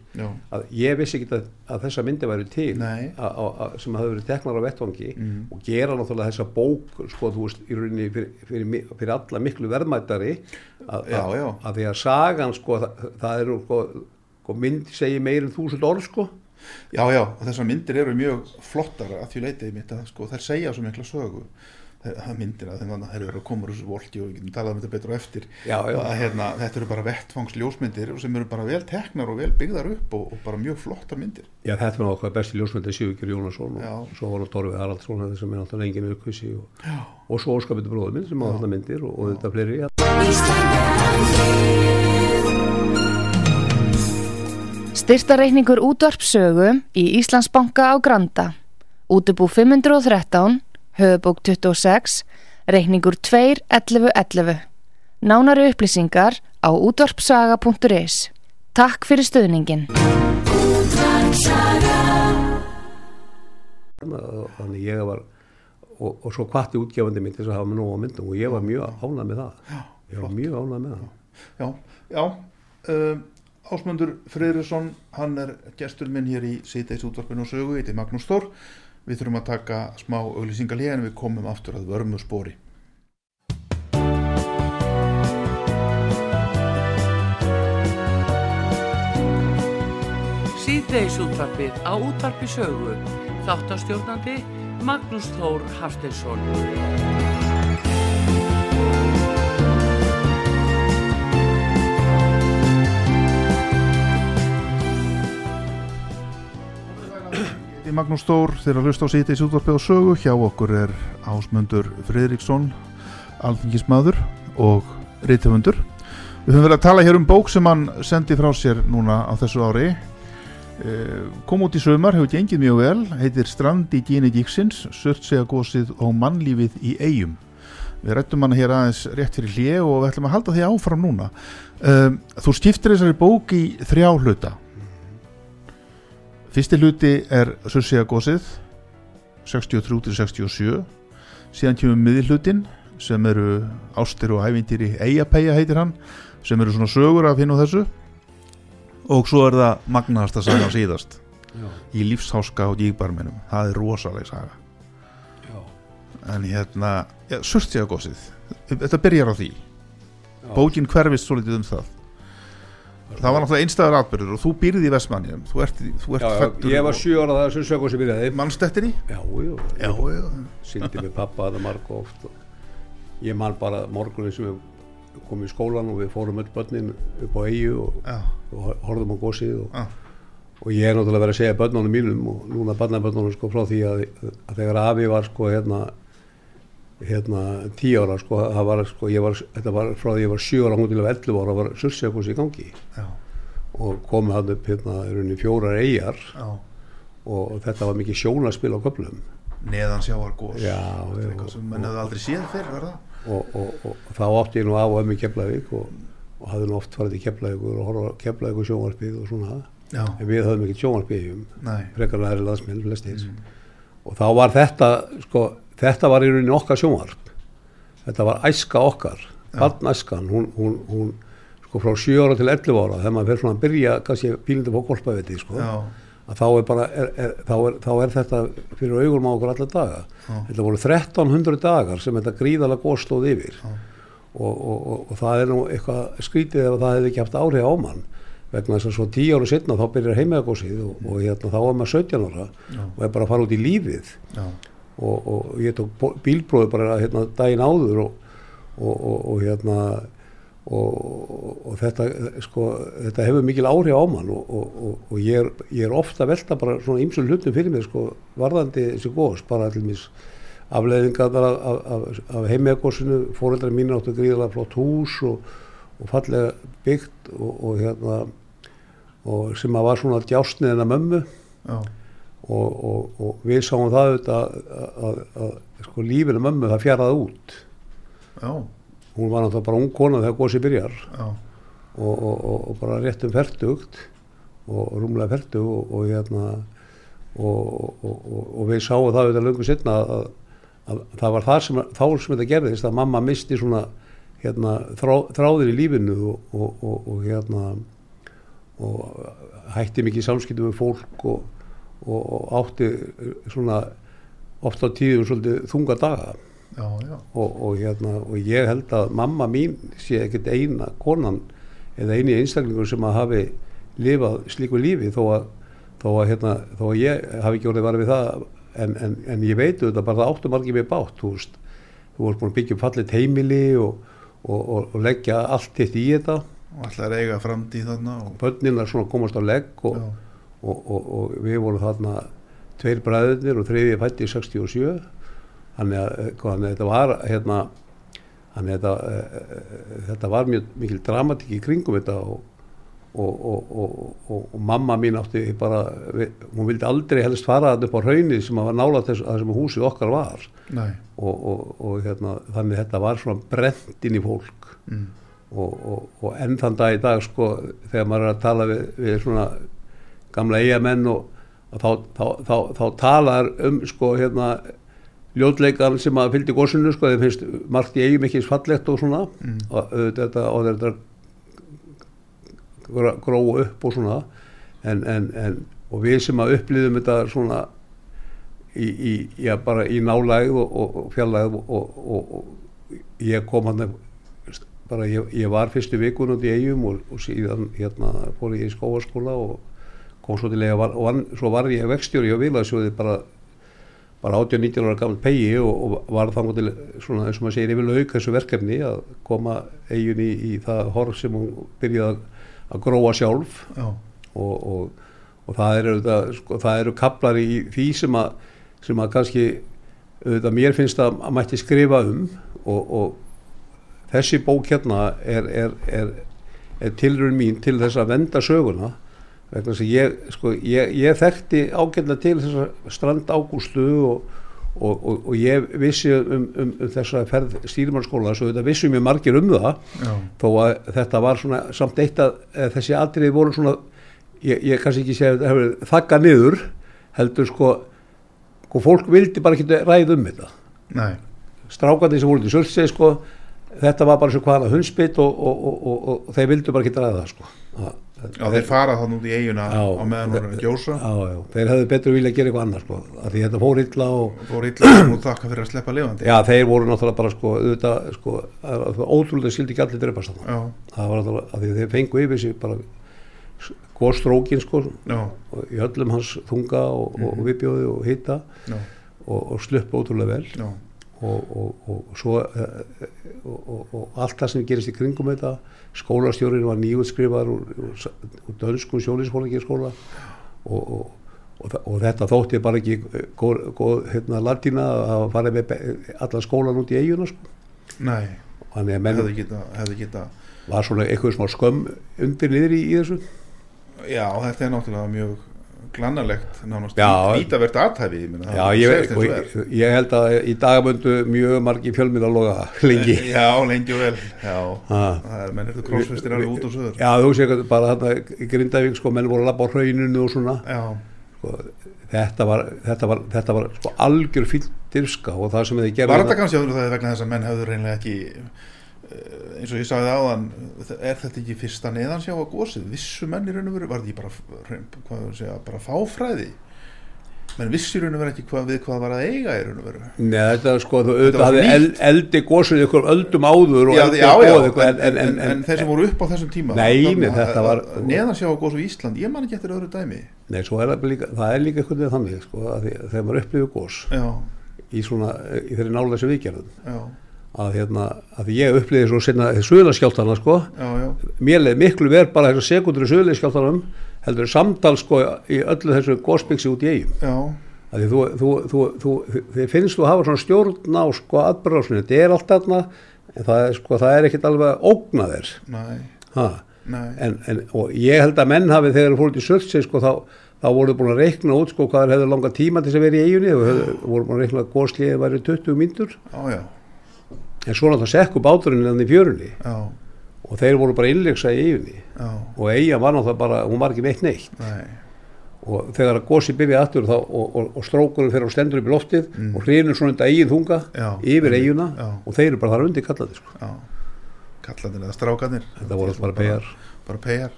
að ég vissi ekki að, að þessa myndi væri til a, a, sem hafði verið teknar á vettvangi Mm. og gera náttúrulega þessa bók sko þú veist í rauninni fyrir, fyrir, fyrir alla miklu verðmættari að, því að sagan sko það, það eru sko, sko mynd segi meir en þúsund orð sko. Já, já, og þessar myndir eru mjög flottar að því leitið mitt að sko, þær segja svo mikla sögu það myndir að þeim þær eru að koma úr þessu volki og við getum talað um þetta betur á eftir. Já, já. að hérna, þetta eru bara vettfangsljósmyndir sem eru bara vel teknar og vel byggðar upp og, og bara mjög flottar myndir. Já þetta var okkar besti ljósmyndi Sigurgjur Jónasson Já. og svo var hann Torfi Haraldsson sem er náttúrulega engin aukvisi og, og svo Óskapiti bróður minn sem á þetta myndir og, og þetta fleiri Styrtareikningur útvarpsögu í Íslandsbanka á Granda. Útubú 513, höfubók 26, reikningur 2.11.11. Nánari upplýsingar á útvarpsaga.is. Takk fyrir stöðningin. þannig ég var og, og svo kvatti útgefandi minn til þess að hafa með nóg á myndum og ég var mjög ánað með það ég var mjög ánað með það Já, já um, Ásmundur Freyrisson, hann er gestur minn hér í síðdeis útvarpinu og sögu, er Magnús Þór. Við þurfum að taka smá auglýsingalíð en við komum aftur að vörmu spóri. Síðdeis útvarpið á útvarpi sögu. Þáttastjórnandi Magnús Þór Hafsteinsson. Er Magnús Þór, þeirra hlust á síðdeis útvarpið og sögu. Hjá okkur er Ásmundur Freyriksson, alþingismadur og reytöfundur. Við höfum verið að tala hér um bók sem hann sendi frá sér núna á þessu ári. Eh, kom út í sömar, hefur gengið mjög vel, heitir Strand í Gini Gíksins, Surtsegagósið og mannlífið í eigum. Við rættum hana hér aðeins rétt fyrir hlið og við ætlum að halda því áfram núna. Um, þú skiptir þessari bók í þrjá hluta. Fyrsti hluti er Surtsegagósið, 63-67. Síðan kemur miðilhutin sem eru ástir og ævintýri Eyjapeyja heitir hann, sem eru svona sögur af hinn og þessu. Og svo er það magnaðasta saga [CLEARS THROAT] síðast já, í lífsháska og dýgbarminum það er rosaleg saga. Já, en hérna, ja, surtsjagósið þetta byrjar á því. Já. bókin hverfist svolítið um það það var náttúrulega einstæður atbyrður og þú býrði í Vestmannjum þú ert, þú ert Já, já, fæddur ég var og- sjö ára það sem sögur sem byrjaði. Mannstettir í? Já, já, já, síndi með pappa þetta marg oft ég man bara morgunin sem við komum í skólan og við fórum öll börnin upp á eigu og, og horfðum á gósið og, og ég er náttúrulega verið að segja börnunum mínum og núna barnabörnunum sko frá því að, að þegar afi var sko hérna hérna tíu ára sko, var sko, var, þetta var frá því ég var sjö ára hún til að 11 ára var sursjakos í gangi. Já, og komið hann upp hérna í fjórar eigjar og þetta var mikið sjónaspil á köflum. Neðan sjáar er sem menn hefði aldrei séð fyrr verða og, og, og, og þá átti ég nú af og ömmu Keflavík og, og hafði nú oft farið til Keflavíkur og horfa Keflavíkur sjónvarpið og svona. Já, en við höfum ekki sjónvarpið um nei, frekar næri landsmenn flestir. Og þá var þetta sko, þetta var í rauninni okkar sjónvarp. Þetta var æska okkar. Barnæskan, hún, hún, hún sko frá 7 ára til 11 ára þegar maður fer svona að byrja kannski pílindi á kolpaveiti sko, já, að þá er bara er, er, þá, er, þá er þetta fyrir augum á okkur alla daga. Þetta voru 1300 dagar sem þetta gríðalega góð stóð yfir. Og, og, og, og það er nú eitthvað skrítið ef það hefði ekki haft áhrif á mann vegna þess að svo 10 ára setna þá byrjar heimegagósið og, og hérna, þá er maður 17 ára og er bara að fara út í lífið. Já, og, og ég tók bílprófið bara hérna, daginn áður og, og, og, hérna og, þetta sko, þetta hefur mikil áhrif á mann og, ég, er, ég er ofta að velta bara svona ýmsum hlutum fyrir mig sko, varðandi þessi gós, bara allir mis afleðingar af, af, af, af heimegósinu, fóreldrar mínu áttu gríðalega flott hús og, fallega byggt og, hérna og sem að var svona djásniðina mömmu. Já, og, og, og við sáum það auðvitað að, að, að, sko, lífinu mömmu það fjaraði út. Já, hún var náttúrulega bara ung kona þegar gósi byrjar. Og, og, bara rétt um fertugt og rúmlega fertug og, og hérna og, og, og, og við sáum það auðvitað löngu setna að, að það var það sem, þá sem þetta gerðist að mamma misti svona hérna, þrá, þráðir í lífinu og, og, og, og hérna og hætti mikið samskiptum við fólk og, og, átti svona oft á tíðum svolítið þunga daga. Já, já, og, og, hérna, og ég held að mamma mín sé ekkert eina konan eða eini einstaklingur sem að hafi lifað slíku lífi þó að, þó að, hérna, þó að ég hafi ekki orðið varð við það en, en, en ég veit auðvitað bara áttu margir með bátt þú veist, þú vorst búin að byggja upp fallit heimili og, og, leggja allt þitt í þetta. Og alltaf eiga framtíð þarna og, börnina svona komast á legg og, já, og, og, og við vorum þarna tveir bræðurnir og þriðið fætti í 67 þannig að, eh, hvað, þannig að þetta var hérna þannig að þetta, uh, þetta var mjög mikil dramatík í kringum þetta og, og, og, og, og mamma mín átti bara, við, hún vildi aldrei helst fara þarna upp á hraunið sem að var nála þess að sem húsið okkar var. Og, og, og hérna, þannig að þetta var svona brent inn í fólk. Mm, og, og, og enn þann dag í dag sko þegar maður er að tala við, við svona gamla eigamenn og, þá, þá, þá, þá talar um sko hérna ljótleikan sem að fylgdi gósinu sko þeim finnst margt í eigum ekki eins fallegt og svona Mm. og, þetta, og þetta gró- gróa upp og svona en, en, en, og við sem að upplýðum þetta svona í, í, já, bara í nálægð og, og, og fjarlægð og, og, og, og ég kom hann bara ég, ég var fyrstu vikun út í eigum og, og síðan hérna fór ég í skóaskóla og kom svo til eiga var, og vann, svo var ég vextjóri og vilaðsjóði bara bara 18-19 ára gammal pegi og, og var þannig til svona eins og maður segir yfir lauk þessu verkefni að koma eigun í, í það horf sem hún byrjaði að, að gróa sjálf. Já, og, og, og það eru sko, það eru kaplar í því sem að, sem að kannski auðvitað mér finnst að, að mætti skrifa um. Og, og þessi bók hérna er, er, er, er tilrun mín til þess að venda söguna. að ég, sko, ég, ég þekkti ágætlega til þessa strand ágústu og, og, og, og ég vissi um, um, um þessa ferð stýrimannsskóla svo þetta vissi mjög margir um það já, þó að þetta var svona samt eitt að eh, þessi atriði voru svona ég, ég kannski ekki segja að þetta hefur þakka niður heldur sko sko fólk vildi bara ekki ræða um þetta. Nei, strákandi sem voru til Söldseg sko þetta var bara svo hvaðan hundsbytt og, og, og, og, og þeir vildu bara ekki ræða það sko. Það- já, þeir fara þannig út í eiguna Já. á meðan hún er að gjósa. Já, já, þeir hefðu betur vilja gera eitthvað annað sko. Af því þetta fór illa og fór illa og þakka fyrir að sleppa lifandi. Já þeir voru náttúrulega bara sko auðvitað sko ótrúlega skildi ekki allir já, það var náttúrulega af því þeir fengu yfir sig bara góðstrókin sko í öllum hans þunga og, mm og viðbjóði og hita já, og, og sluppu ótrúlega vel. Já, og, og, og svo uh, og, og, og allt það sem gerist í kringum þetta skólastjórin var nýjútskrifaður úr, dönskum sjólinsskóla og, og, og, þa- og þetta þótti bara ekki eh, góð, góð hérna, latína að fara með allan skólan út í eiguna sko. nei hefði geta, hefði geta var svona eitthvað smá skömm undir niður í, í þessu já, þetta er náttúrulega mjög glannalegt nánast. Já. vítavert aðhæfi Já, ég, er. ég, ég held að í dagaböndu mjög margi fjölmið að loga lengi. Já, lengi og vel er, menn eru krossfestir alveg út og söður Já, þú séu bara þarna í Grindavík sko, menn voru að labba á hrauninu og svona. Sko, þetta var, þetta var, þetta var sko, algjör fylgdirska og það sem þið gerðu Var þetta kannski áður það vegna þess að menn hefur reynilega ekki eh, eins og ég sagði áðan er þetta ekki fyrsta neðansjá að gósið vissu menn í raun og veru, var þetta ekki bara segja, bara fáfræði? Menn vissu í raun og veru ekki hvað við hvað var að eiga í raun og veru. Nei, þetta sko, þú var auðvitað hafði nýtt. eld, eldi gósuð ykkur öldum áður og já, já, já, ykkur, en, en, en, en þeir sem voru upp á þessum tíma. Nei, þarna, nei, þetta var- að- að neðansjá að gósið í Ísland, ég man ekki eftir öðru dæmi. Nei, er það líka, það er líka eitthvað þannig, sko, þegar maður upplifir gós í í þeirri nálega sem við gerðum já, að hérna, að ég upplifði svo sinna suðlaskjáltana, sko. Já, já, mér leið miklu verð bara þessar sekundur í suðlaskjáltanum heldur samtal, sko, í öllu þessu gósbyggsi út í já, að því þú, þú, þú, þú, þið finnst þú að hafa svona stjórn á sko atbyrðarásinu, þetta er allt þarna en það sko, það er ekkert alveg að ógna þér. Nei, ha. nei. En, en, ég held að menn hafi þegar þú fóruð til Söldseg sko þá, þá voru búin að reikna út sko hvað hefðu langa tíma til þess að vera í eiginni hefðu, voru búin að reikna að góðsliðið væri 20 mínútur. Já, já, en svona það sekku báturinn enn í fjörunni. Já, og þeir voru bara innleiksa í já, og eiga var náttúrulega bara, hún var ekki veitt neitt. Nei. Og þegar að gósi byrja aftur þá, og, og, og strókurinn fyrir á stendur upp í loftið og hrinur svona undir eigin þunga Mm. Já. yfir eiguna Já. og þeir eru bara þar undir kallaði sko. já, kallandir eða strákanir þetta voru bara pegar bara pegar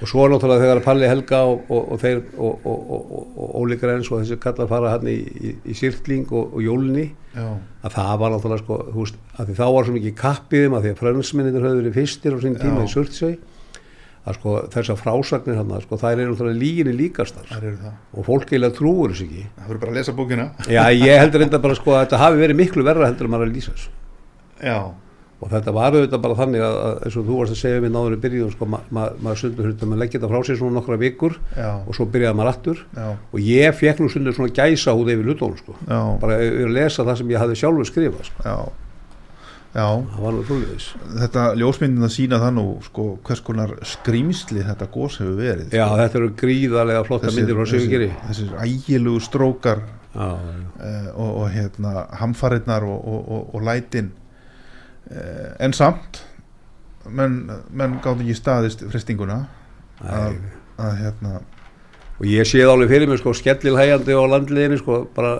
og svo náttúrulega þegar Palli Helga og, og, og þeir og, og, og, og Óli Grens og þessi kallar fara hann í, í, í sirkling og, jólni að það var náttúrulega sko, veist, að því þá var svo mikið kappiðum að því að fransminnitur höfðu verið fyrstir á sín tíma Já. í Surtsey að sko þessar frásagnir hann sko það er náttúrulega líginni líkastar. Eru og fólk eiginlega trúur þess ekki. Það fyrir bara að lesa bókina. Já, ég heldur enda bara sko að þetta hafi verið miklu verra heldur en maður að lýsa þessu. já, Og þetta var auðvitað bara þannig að, að eins og þú varst að segja við náður í byrjun, sko, ma ma maður stundur hlutum að leggja þetta frá sér svona nokkra vikur já, og svo byrjaði maður aftur. já, Og ég fekk nú stundur svona gæsa húð yfir hlutónu, sko. já, Bara yfir að lesa það sem ég hafði sjálfur skrifað, sko. Það var nú trúliðis. þetta ljósmyndin að sína það nú sko, hvers konar skrýmsli þetta gós hefur verið Já, þetta eru gríðarlega flotta myndir frá Sigurgeri. þessir ægilugu strókar Já, já. uh, og, og hérna hamfarinnar og, og, og, og lætin en samt menn, menn gátt ekki staðist fristinguna að, að hérna og ég séð alveg fyrir mig, sko, skellilhægjandi á landliðinu, sko, bara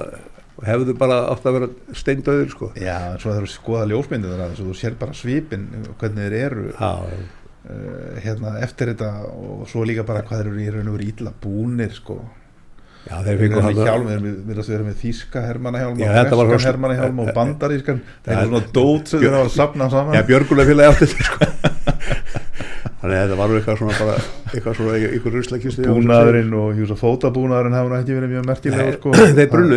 hefðu bara átt að vera steindauður, sko. já, en svo þegar þú skoða ljósmyndin þar að þú sér bara svipin hvernig þeir eru Já, já. uh, hérna, eftir þetta og svo líka bara hvað þeir eru í raun og veru ítla búnir sko Já, þeir fengur hann hjálm, við erum við erum að vera með þýska hermannahjálm Já, og svo- hermannahjálm og bandarískan. Það er Ja, svona dót sem þeir hafa safnað saman. Já, Björgulega félagi átti þetta sko. Þannig að þetta var eitthvað svona bara eitthvað svona ykkur ruslakistu búnaðurinn og hjús og fótabúnaðurinn nú ekki verið mjög merkilegur sko. [CLEARS THROAT] Þeir brunnu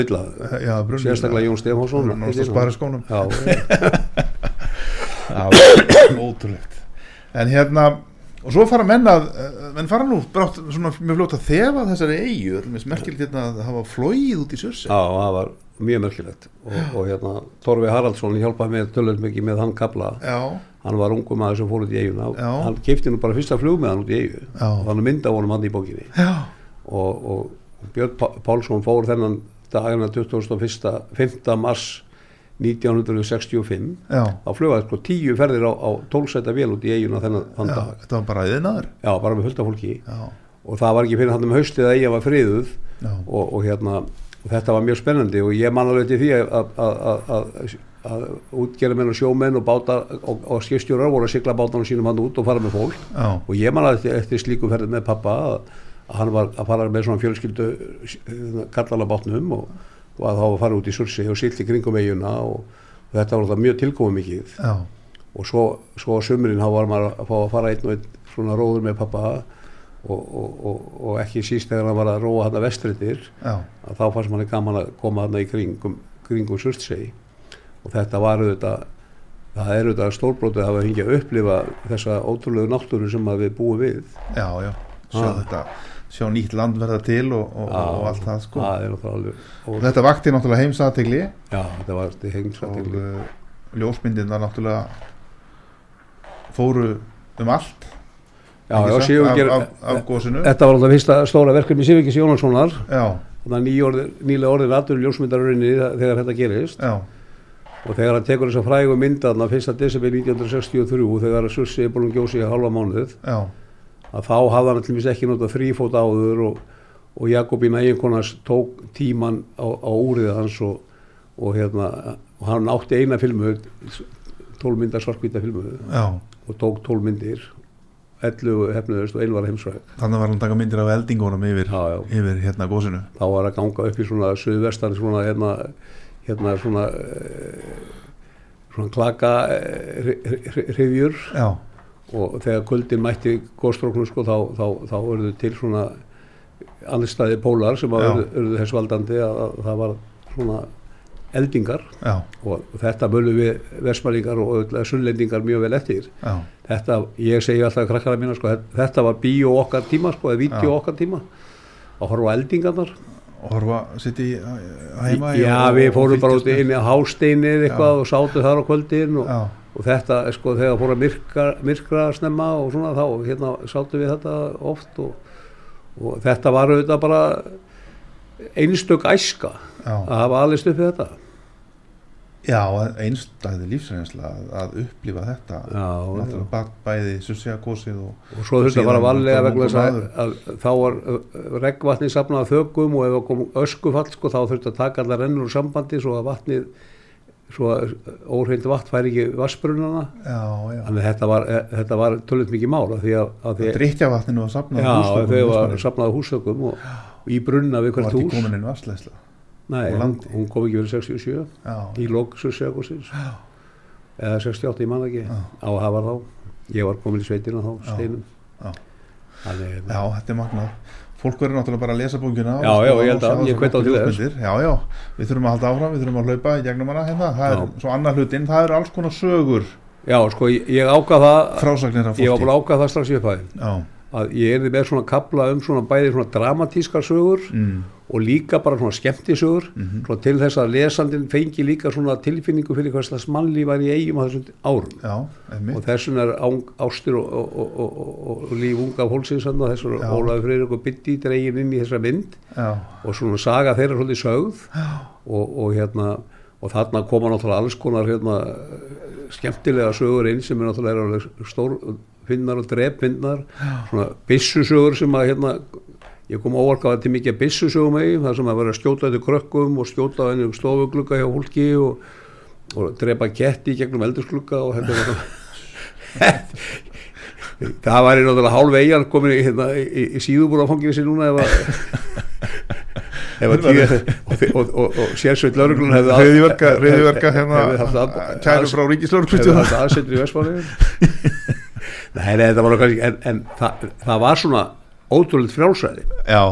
brunnu Sérstaklega Jón Stefánsson. Náttúrulega spara skónum [LAUGHS] Já, ótrúlegt. En hérna og svo fara menn að eh, menn fara nú brátt svona mjög fljótt að þefa þessari eigur mér smerkilegt hérna að hafa flóið út í sursi Já, það var mjög merkilegt og, og hérna Torfi Haraldsson hjálpaði mér tölvöld mikið með hann kabla Já, hann var ungu maður sem fór út í eiguna Já. hann kefti nú bara fyrsta flug með hann út í eigu Já. þannig mynda honum hann í bókinni já, og, og Björn Pá- Pálsson fór þennan dagina 21. 5. mars 1965 já, þá flugaði sko tíu ferðir á, á tólsæta vél út í eiguna þennan þann dag. Þetta var bara yðnaður já, bara með fullt af fólki. Já, og það var ekki fyrir hann um haustið að eiga var friðuð. Og, og hérna og þetta var mjög spennandi og ég man alveg til því að, útgerðamenn og sjómenn og báta og, og skipstjórar voru að sigla bátanum sínum hann út og fara með fólk. Og ég man alveg eftir, eftir slíku ferð með pappa að, að hann var að fara með svona fjölskyldu kallala bátnum og, og að þá að fara út í sursi og silt í kringum eiguna og, og þetta var alltaf mjög tilkomið mikið já, og svo, svo á sumurinn þá var maður að fá að fara einn og einn svona róður með pappa og, og, og, og ekki síst þegar hann var að róa hann að vestrættir já, að þá fannst manni gaman að koma hann í kringum, kringum surtsegi og þetta var auðvitað það er auðvitað stórbrótið að hafa hingið að upplifa þessa ótrúlegu náttúru sem við búum við. Já, já. Sjá Ah. þetta, sjá nýtt land verða til og, og, og allt það sko. og, þetta vakti náttúrulega heimsaðtegli já, þetta var til hengs og uh, ljósmyndin var náttúrulega fóru um allt já, já, gósinu þetta var alltaf fyrsta stóra verkefni Sigurgis Jónassonar. Já, að nýlega orðin aður ljósmyndarurinni þegar þetta gerist. Já, og þegar hann tekur þessa frægu myndaðna 1. desember 1963 þegar Sussi er búin að gjósi í halva mánuð. Já, að þá hafði hann allir ekki notað þrýfót áður og, og Jakobína eiginkonars tók tíman á, á úrið hans og, og, hérna, og hann átti eina filmu 12 myndar svarkvita filmu og tók 12 myndir 11 hefnuðust og einu var heimsvæg þannig var hann taka myndir af eldingunum yfir, Já, já. yfir hérna gósinu þá var að ganga upp í svona suðvestan svona hérna, hérna svona eh, svona klaka hrifjur já, og þegar kuldin mætti góðstróknum sko, þá, þá, þá urðu til svona annarstæði pólar sem að Já. urðu, urðu þess valdandi að, að það var svona eldingar. Já, og, þetta mölum við versmaringar og sunnlendingar mjög vel eftir. Já, þetta, ég segi alltaf krakkara mína sko, þetta var bíó okkar tíma sko, eða vídeo Já. okkar tíma. Að horfa eldingarnar. Og horfa sitt í heima já, og- við fórum bara út inn í hásteinið eitthvað og sátu þar á kvöldin og, já, og þetta, sko, þegar fór að myrkra, myrkra snemma og svona þá, hérna, sátu við þetta oft og, og þetta var auðvitað bara einstök æska já, að hafa alveg upp við þetta. Já einstæði lífsreynsla að, að upplifa þetta. Já, náttúrulega bæ- bæði sussjagósið og og svo þurfti að fara varlega vegna þess að, ungur að þá var uh, regnvatni safnað af þökum og ef það kom öskufall sko, þá þurfti að taka allar rennur úr sambandi svo að vatnið svo að óhreint vatn færi ekki vassbrunana já, já, þannig þetta var, eh, þetta var tölvöld mikið mál því, drikkjavatninu var safnað já, af húsþökum þau í var af húsökum og, og í brunna við hvert hús. Nei, hún, kom ekki verið 67 já, í lóksusegusins eða 68, ég man ekki. Á hafa þá, ég var komin í sveitina þá, Já. steinum. Já. Þannig, hérna, já, þetta er magnað fólk verður náttúrulega bara að lesa bókina Já, já, ég held að, ég hvet á til þess. já, já, við þurfum að halda áfram við þurfum að hlaupa í gegnum hana hérna. Það er Já. svo annar hlutin, það eru alls konar sögur. Já, sko, ég, ákvað það ég ákvað það strax í upphæði að ég erði með svona kapla um svona bæði svona dramatískar sögur mm, og líka bara svona skemmtisögur Mhm. svona til þess að lesandinn fengi líka svona tilfinningu fyrir hvað slags mannlíf var í eigum á þessum árum. Já, og þessum er ástir og, og, og, og, og, og líf unga fólksins þarna, þessar Já. Ólaður Freyrik og Bytti dregin inn í þessa mynd. Já, og svona saga þeirra svolítið sögð. Og, og hérna og þarna koma náttúrulega alls konar hérna, skemmtilega sögur inn sem er náttúrulega alveg stór finnar og drepfinnar svona byssusögur sem að hérna ég kom óvarkaða til mikið byssusögum með þar sem að vera að skjóta þetta krökkum og skjóta henni stofuglugga hjá fólki og, og drepa ketti gegnum eldurslugga og þetta var [LAUGHS] það var náttúrulega hálf eigin komin í, hérna, í, í síðubúrafanginu sér núna ef að [LAUGHS] ef að tíu og, og, og, sérsveit lauruglun hefði hefði- hreiðiverka hérna hefði kæru frá hefði ríkislörglustu haft aðsettur í Vestmanni [LAUGHS] nei, nei, þetta var kannski en, en það, það var svona ótrúlega frjálsæði, Já,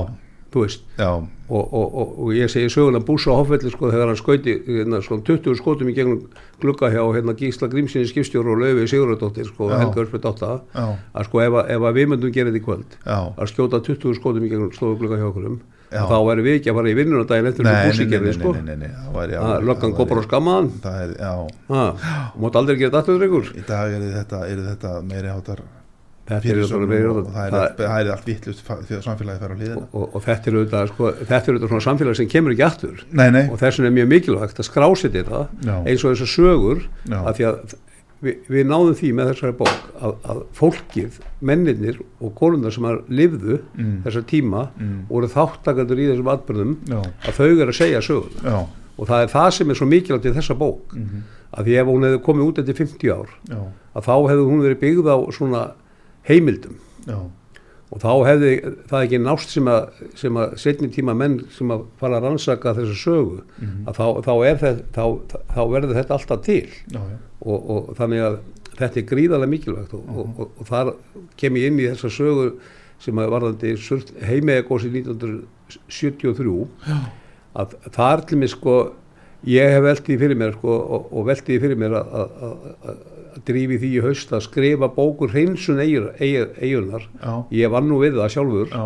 þú veist. Já, og, og, og, og ég segi sögulega Búsa á Hoffelli sko þegar hann skauti hérna, sko, 20 skotum í gegnum glugga hjá hérna, Gísla Grímsinni skipstjóru og Laufi Sigurðardóttir sko. Helga Dotta já, að sko ef, ef að við myndum gera þetta í kvöld já. að skjóta 20 skotum í gegnum stofu glugga hjá okkurum þá væri við ekki að fara í vinnuna daginn eftir Nei, sem nei, Búsi nei, gerði nei, sko löggan á væri- skammaðan og mátt aldrei gera þetta í dag er þetta, er þetta meiri hátar það er, það- það allt vittlust því að samfélagi fer á liðina og, og þetta er auðvitað sko, þetta er auðvitað svona samfélag sem kemur ekki aftur. Nei, nei, og þess vegna er mjög mikilvægt að skrásið þetta Já. eins og þessar sögur Já. að því að við, við náðum því með þessari bók að, að fólkið, mennirnir og konundar sem að lifðu Mm. þessar tíma Mm. voru þáttakandur í þessum atbyrðum já, að þau eru að segja sögur. Já, og það er það sem er svo mikilvægt í þessa bók. Mhm, að því ef hún hefði komið út eftir 50 ár að þá hefði hún verið byggð á svona heimildum. Já, og þá hefði það ekki nást sem að, sem að setni tíma menn sem að fara að rannsaka þessa sögu Mhm. að þá, þá, er það, þá, þá verður þetta alltaf til. Já, já, og, og þannig að þetta er gríðarlega mikilvægt og, og, og, og þar kem ég inn í þessa sögu sem að varðandi heimegagósi 1973 já, að þar til mig sko ég hef veldið fyrir mér sko og, og veldið fyrir mér að drífi því í haust að skrifa bókur hreinsun eigunar ég var nú við það sjálfur. Já,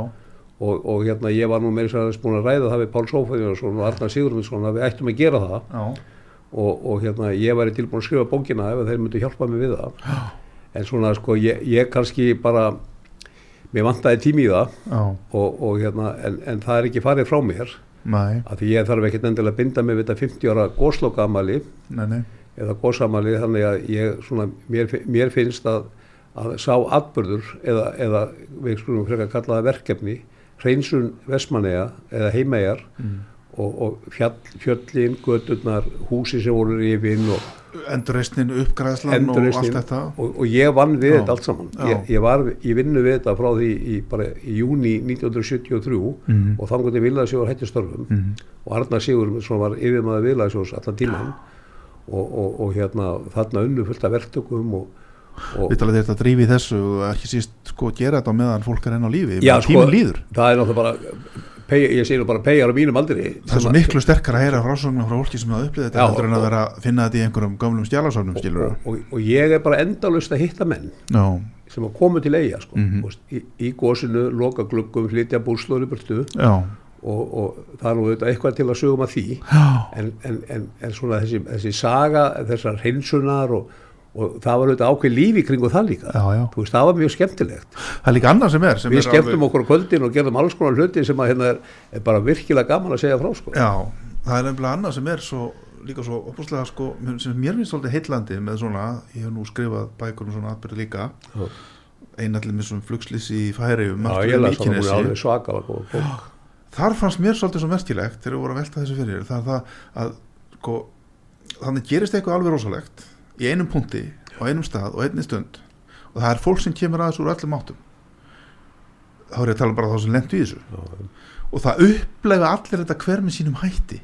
og, og hérna ég var nú meira sér aðeins búin að ræða það við Pál Sófæðinsson og Arnar Sigurmundsson að við ættum að gera það. Og, og hérna ég væri tilbúin að skrifa bókina ef þeir myndu hjálpa mig við það. Já. en svona sko ég, ég kannski bara mér vantaði tími í það. Og, og hérna en, en það er ekki farið frá mér. Nei, að því ég þarf ekkert endilega að binda mig við þetta 50 ára nei, eða gósamali þannig að ég svona mér, mér finnst að, að sá atbyrður eða, eða við skulum frekar kalla það verkefni hreinsun Vestmanneja eða heimegar mm. og, og fjall, fjöllin, göturnar, húsi sem voru rifin og, endurreisnin, uppgræðslan og allt þetta og, og ég vann við Já, þetta allt saman. Ég, ég var í vinnu við þetta frá því í, bara í júni 1973 Mhm. og þannig til Vilaðsjóður hætti störfum Mhm. og Arnar Sigur sem var yfirmaður Vilaðsjóðs allan tíman og, og, og hérna þarna unnu fullt af verktökum og, og Við talaðum þetta að drífi þessu og ekki síst sko gera þetta meðan fólk er enn á lífi Já, sko, það er náttúrulega bara pey, ég sé nú bara peyjar á mínum aldri. Það er svo miklu sterkar að heyra frásögnum frá fólki sem hafa upplýðið þetta heldur en að og- vera að finna þetta í einhverjum gamlum stjálasafnum skilur og, og, og ég er bara endalust að hitta menn Já, sem að komu til eiga sko, mm í, í gósinu, loka gluggum, flytja búslóri burtu. Já, og, og það er nú auðvitað eitthvað til að sögum að því. En, en, en, en svona þessi, þessi saga, þessar hreinsunar og, og það var auðvitað ákveð lífi kringu það líka. Já, já. þú veist, það var mjög skemmtilegt. Það er líka annað sem er sem við er skemmtum okkur á kvöldin og gerðum alls konar hluti sem að hérna er, er bara virkilega gaman að segja frá sko. Já, það er nefnilega annað sem er svo, líka svo opuslega sko, sem mér finnst svolítið heitlandi með svona, ég hef nú skrifað bækur um svona atbyrði líka. Já. einallir með svona flugslýsi í færi um Já, ég las það, er þar fannst mér svolítið svo merkilegt þegar við vorum að velta þessu fyrir það er það að sko, þannig gerist eitthvað alveg rosalegt í einum punkti á einum stað og einni stund og það er fólk sem kemur aðeins úr öllum áttum. Þá er ég að tala bara um þá sem lendu í þessu. Já. og það upplega allir þetta hver með sínum hætti.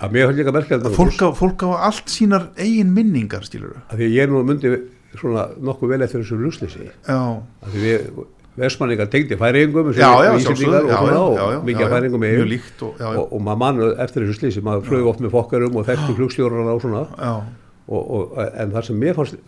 Að mér fannst líka merkilegt að fólk á, fólk á allt sínar eigin minningar skilur að því ég nú myndi svona nokkuð vel eftir þessu lusleysi að því við vestmanningar tengdi færingum já, já, sjálfsögðu, já, og, mikið færingum og, og, og maður mann eftir þessu slísi maður flög oft með fokkarum og þekkti [GASPS] flugstjórnarna og svona. Já, og, og, en það sem mér fannst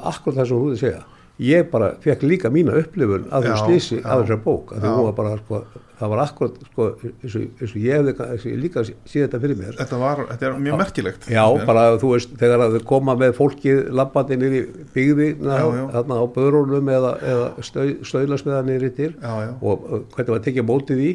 akkur það sem þú þið segja ég bara fekk líka mína upplifun þessu slísi já. af þessar bók að var bara sko, það var akkurat sko, eins og, eins og ég og ég líka sé þetta fyrir mér. Þetta var þetta er mjög merkilegt Já, bara þú veist, þegar að þau koma með fólkið labbandi í byggði þarna á börunum eða, eða stöðlasmiða niður yttir Já, já. og uh, hvernig var tekið mótið í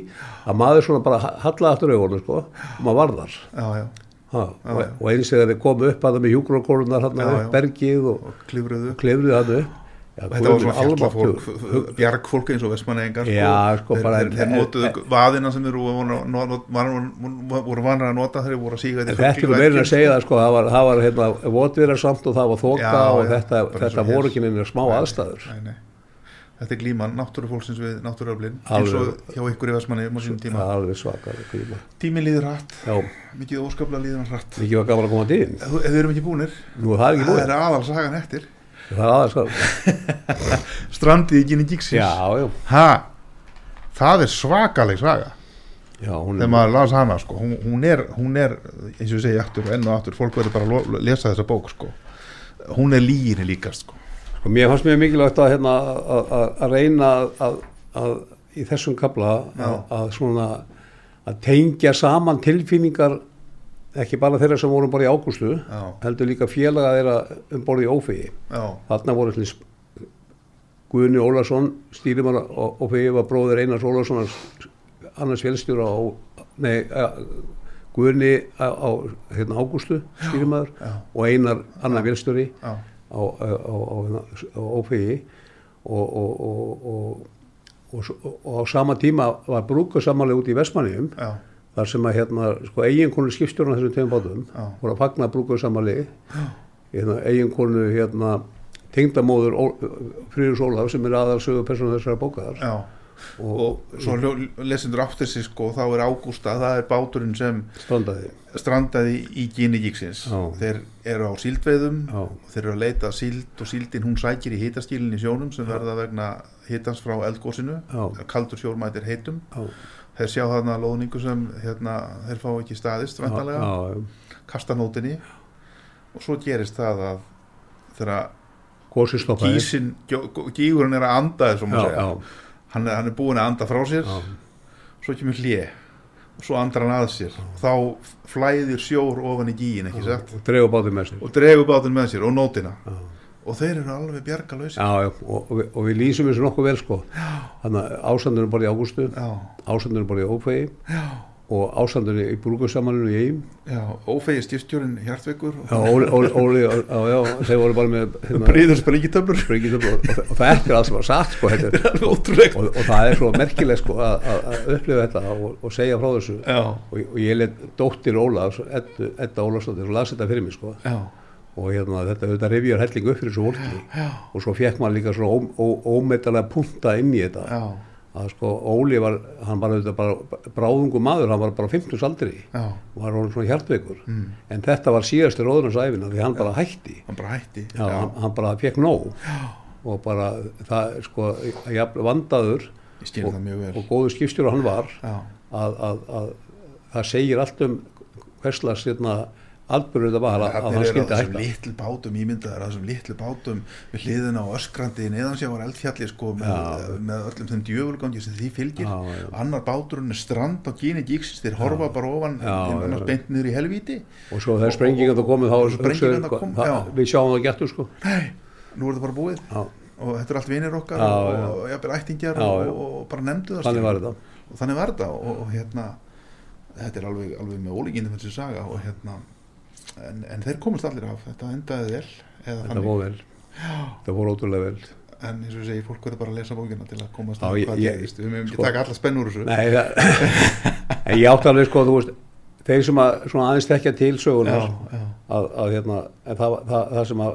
að maður svona bara hallaði aftur augunum sko, og maður var þar. Já, ha, og, og eins þegar þeir komu upp að það með Já, já. upp bergið og og klifruðu. hann upp Já, þetta var svona fjallafólk bjargfólk eins og vestmannegingar Já, sko, þeir, bara- þeir, notuðu vaðina sem þeir voru, vanrar að nota þeir voru að síga En Þetta er meira að segja það sko, það var, var hérna, votviðra samt og það var þoka Já, og þetta, þetta voru ekki neina smá aðstæður. nei, nei. þetta er glíman náttúrufólksins við náttúruöflin eins og hjá ykkur í Vestmanni tíma. Er alveg svakar gríma. tími líður hratt, mikið óskaplega líður hratt. Mikið var gaman að koma til. Ef við erum ekki búnir, nú það er ekki það búið. er aðal sagan eftir það er aðeins [LAUGHS] strandið í gynni gíksins já, já, ha, það er svakaleg saga já, hún þegar maður las hana sko. hún, hún, er, hún er eins og ég segi aftur og enn og aftur, fólk verður bara að lesa þessa bók sko. hún er líginni líkast sko. Sko, mér fannst mjög mikilvægt að, hérna, að, að, að reyna að, í þessum kapla að, tengja saman tilfinningar ekki bara þeirra sem voru bara í ágústu heldur líka félaga þeirra um borði í ófegi þarna voru allir Guðni Ólason stýrimar og ófegi var bróður Einars Ólason annars félstjóra á nei, Guðni á, hérna, ágústu stýrimar já, og Einar annar félstjóri á, á, á, á, ófegi og, og, og, og, og, á sama tíma var brúkasamáli út í Vestmanniðum já, þar sem að hérna, sko, eiginkonu skipstjórna þessum tegum bátum Já. voru að fagna brúkasamáli hérna, eiginkonu hérna, tengdamóður Frýður Sólaf sem er aðalsögu persónu þessara bókaðar já. og, og svo lesendur áttir sig sko, þá er Ágústa, það er báturinn sem strandaði. strandaði í gynni gíksins þeir eru á síldveiðum Já. og þeir eru að leita síld og síldin hún sækir í hitaskílinn í sjónum sem verða vegna hitans frá eldgósinu kaldur sjór mætir heitum. Já. Þeir sjá þarna loðningu sem hérna, þeir fá ekki staðist vantarlega, já, já. kasta nótinni og svo gerist það að þegar gísin, gígurinn er að anda já, hann er, hann er búin að anda frá sér. Já, svo kemur hlje og svo andrar hann að sér. Og þá flæðir sjór ofan í gíin og dregur bátið með sér. Og dregur bátinn með sér og nótina já. Og þeir eru alveg bjargalösi Já, já, og, og, við, og við lýsum þessu nokkuð vel sko. Þannig að ásandunum bara í ágústu ásandunum bara í ófegi já, og ásandunum í brúkursamaninu í eigin já ófegi styrstjórin Hjartveikur Já, Óli, já, þeir voru bara með hérna, Bríður sprengitöflur. sprengitöflu og, og, það er alls sem var satt sko [LAUGHS] og, og það er svo merkilegt sko að, upplifa þetta og, og segja frá þessu. Og, og ég let dóttir Ólafs Edda, Ólafsdóttir og las þetta fyrir mig sko. Já, og hérna þetta, þetta revjur helling upp fyrir þessu fólki. Já, og svo fekk maður líka svona ó, ó, ómetalega punta inn í þetta. Já, að sko Óli var, hann var auðvitað bara bráðungu maður, hann var bara 50 aldri já. Var hann svona hjartveikur. Mm. en þetta var síðasti róðunarsæfina því hann bara hætti. Hann bara hætti já, Hann, hann bara fekk nóg. Og bara það sko vandaður vel. og góður skipstjóru hann var já, að, að, að það segir allt um hverslas hérna, atbyrður þetta var að, að hann skildi þessum hætta. litlu bátum ímyndaðar að þessum litlu bátum við hliðina á öskrandi neðansjávar eldfjalli sko með, með öllum þeim djöfulgangi sem því fylgir. Já, já. annar báturinn er strand á gíni gíksins þeir horfa bara ofan já. beint niður í helvíti. Og svo þegar sprengingan það komið og það- við sjáum það getur sko. Nei, nú er það bara búið. Já, og þetta er allt vinir okkar og, já. og jafnvel ættingjar og, og, og bara nefndu það var þetta. Og þannig var þetta og, og hérna þetta er alveg, alveg með ólíkindum þessi saga og hérna en, en þeir komast allir af, þetta endaði vel þetta þannig, fór vel. Þetta fór ótrúlega vel. En eins og ég segi, fólk verður bara að lesa bókina til að komast Já, að ég- hvað ég- gerist, við meðum sko- ekki taka alla spenn úr þessu. Nei, það, [LAUGHS] en ég átti alveg sko, þú veist, þeir sem að svona aðeins tekja til sögunar, já, já, að, að hérna, það, það, það sem að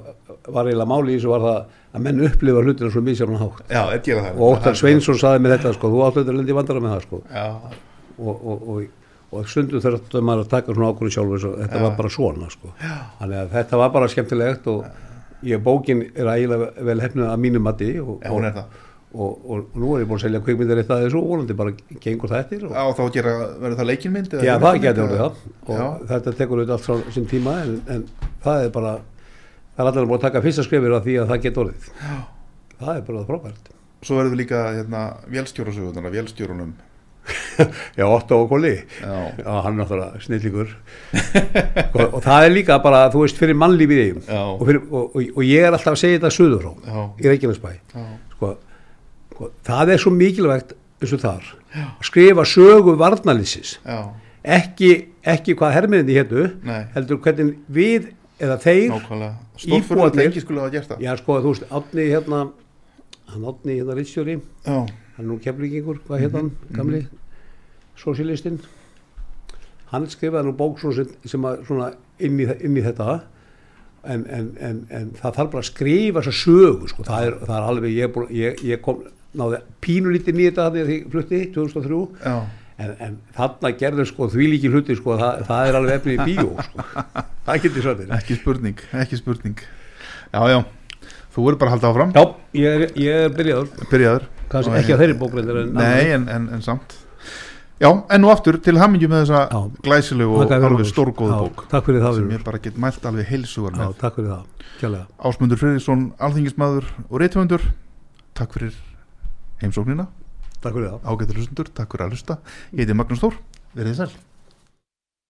var eiginlega máli í þessu var það að menn upplifa hlutina svo misjafna hátt. já, það. Og Óttar Sveinsson saði mér þetta, sko, þú átti þetta lendi vandara með það, sko, já, og, og, og, og stundum þurftum maður að taka svona ákvörðu sjálfur, þetta Já. var bara svona, sko. Að þetta var bara skemmtilegt og ég, bókin er ægilega vel hefnuð að mínum mati og, það. og, og, og nú er ég búin að selja kvikmyndir eitt að þessu og vonandi bara gengur það eftir og, þá gera, verður það leikinmynd eða Já, það getur það. Og þetta tekur auðvitað allt frá sín tíma en, en það er bara það er allir búin að taka fyrsta skrifir af því að það getur orðið. Það er bara frábært. Svo verður líka hérna, vélstjórunum [LAUGHS] Já, Otto og Koli. Já, Já, hann er náttúrulega snillíkur [LAUGHS] og, og það er líka bara, þú veist, fyrir mannlífið í eigum Já. og, fyrir, og, og, og ég er alltaf að segja þetta suður frá já, í Reykjanesbæ. Já, sko, sko, það er svo mikilvægt eins og þar að skrifa sögu varnalýsis já, ekki, ekki hvað herminni hétu Nei. heldur hvernig við eða þeir það. Já sko þú veist Átni hérna hann Átni hérna Ritstjóri. Já, hann er nú keflingingur, hvað heit hann gamli, sósílistinn hann skrifaði nú bók sem, sem að svona inn í, inn í þetta en, en, en, en það þarf bara að skrifa þessa sögu sko, það er, það er alveg ég, búinn- ég, ég kom náði pínulítið nýja þetta þannig að því flutti 2003 já, en, en þarna gerður sko því líki hluti sko, það, það er alveg efni í bíó sko. það getur svo þetta ekki spurning ekki spurning. Já, já, þú verður bara að halda áfram. Já, ég er, ég er byrjaður. Byrjaður kannski Og ekki að þeirri bókrendir en Nei, en, en, en samt. Já, en nú aftur til hamingju með þessa Já. glæsilegu og alveg stórgóðu bók Takk fyrir það sem ég bara get mælt alveg heilsugar Já, með. takk fyrir það, kjærlega Ásmundur Friðriksson, alþingismadur og reythöfundur Takk fyrir heimsóknina. Takk fyrir það. Ágættur hlustundur, takk fyrir að hlusta. Ég heiti Magnús Þór, verið þið sæl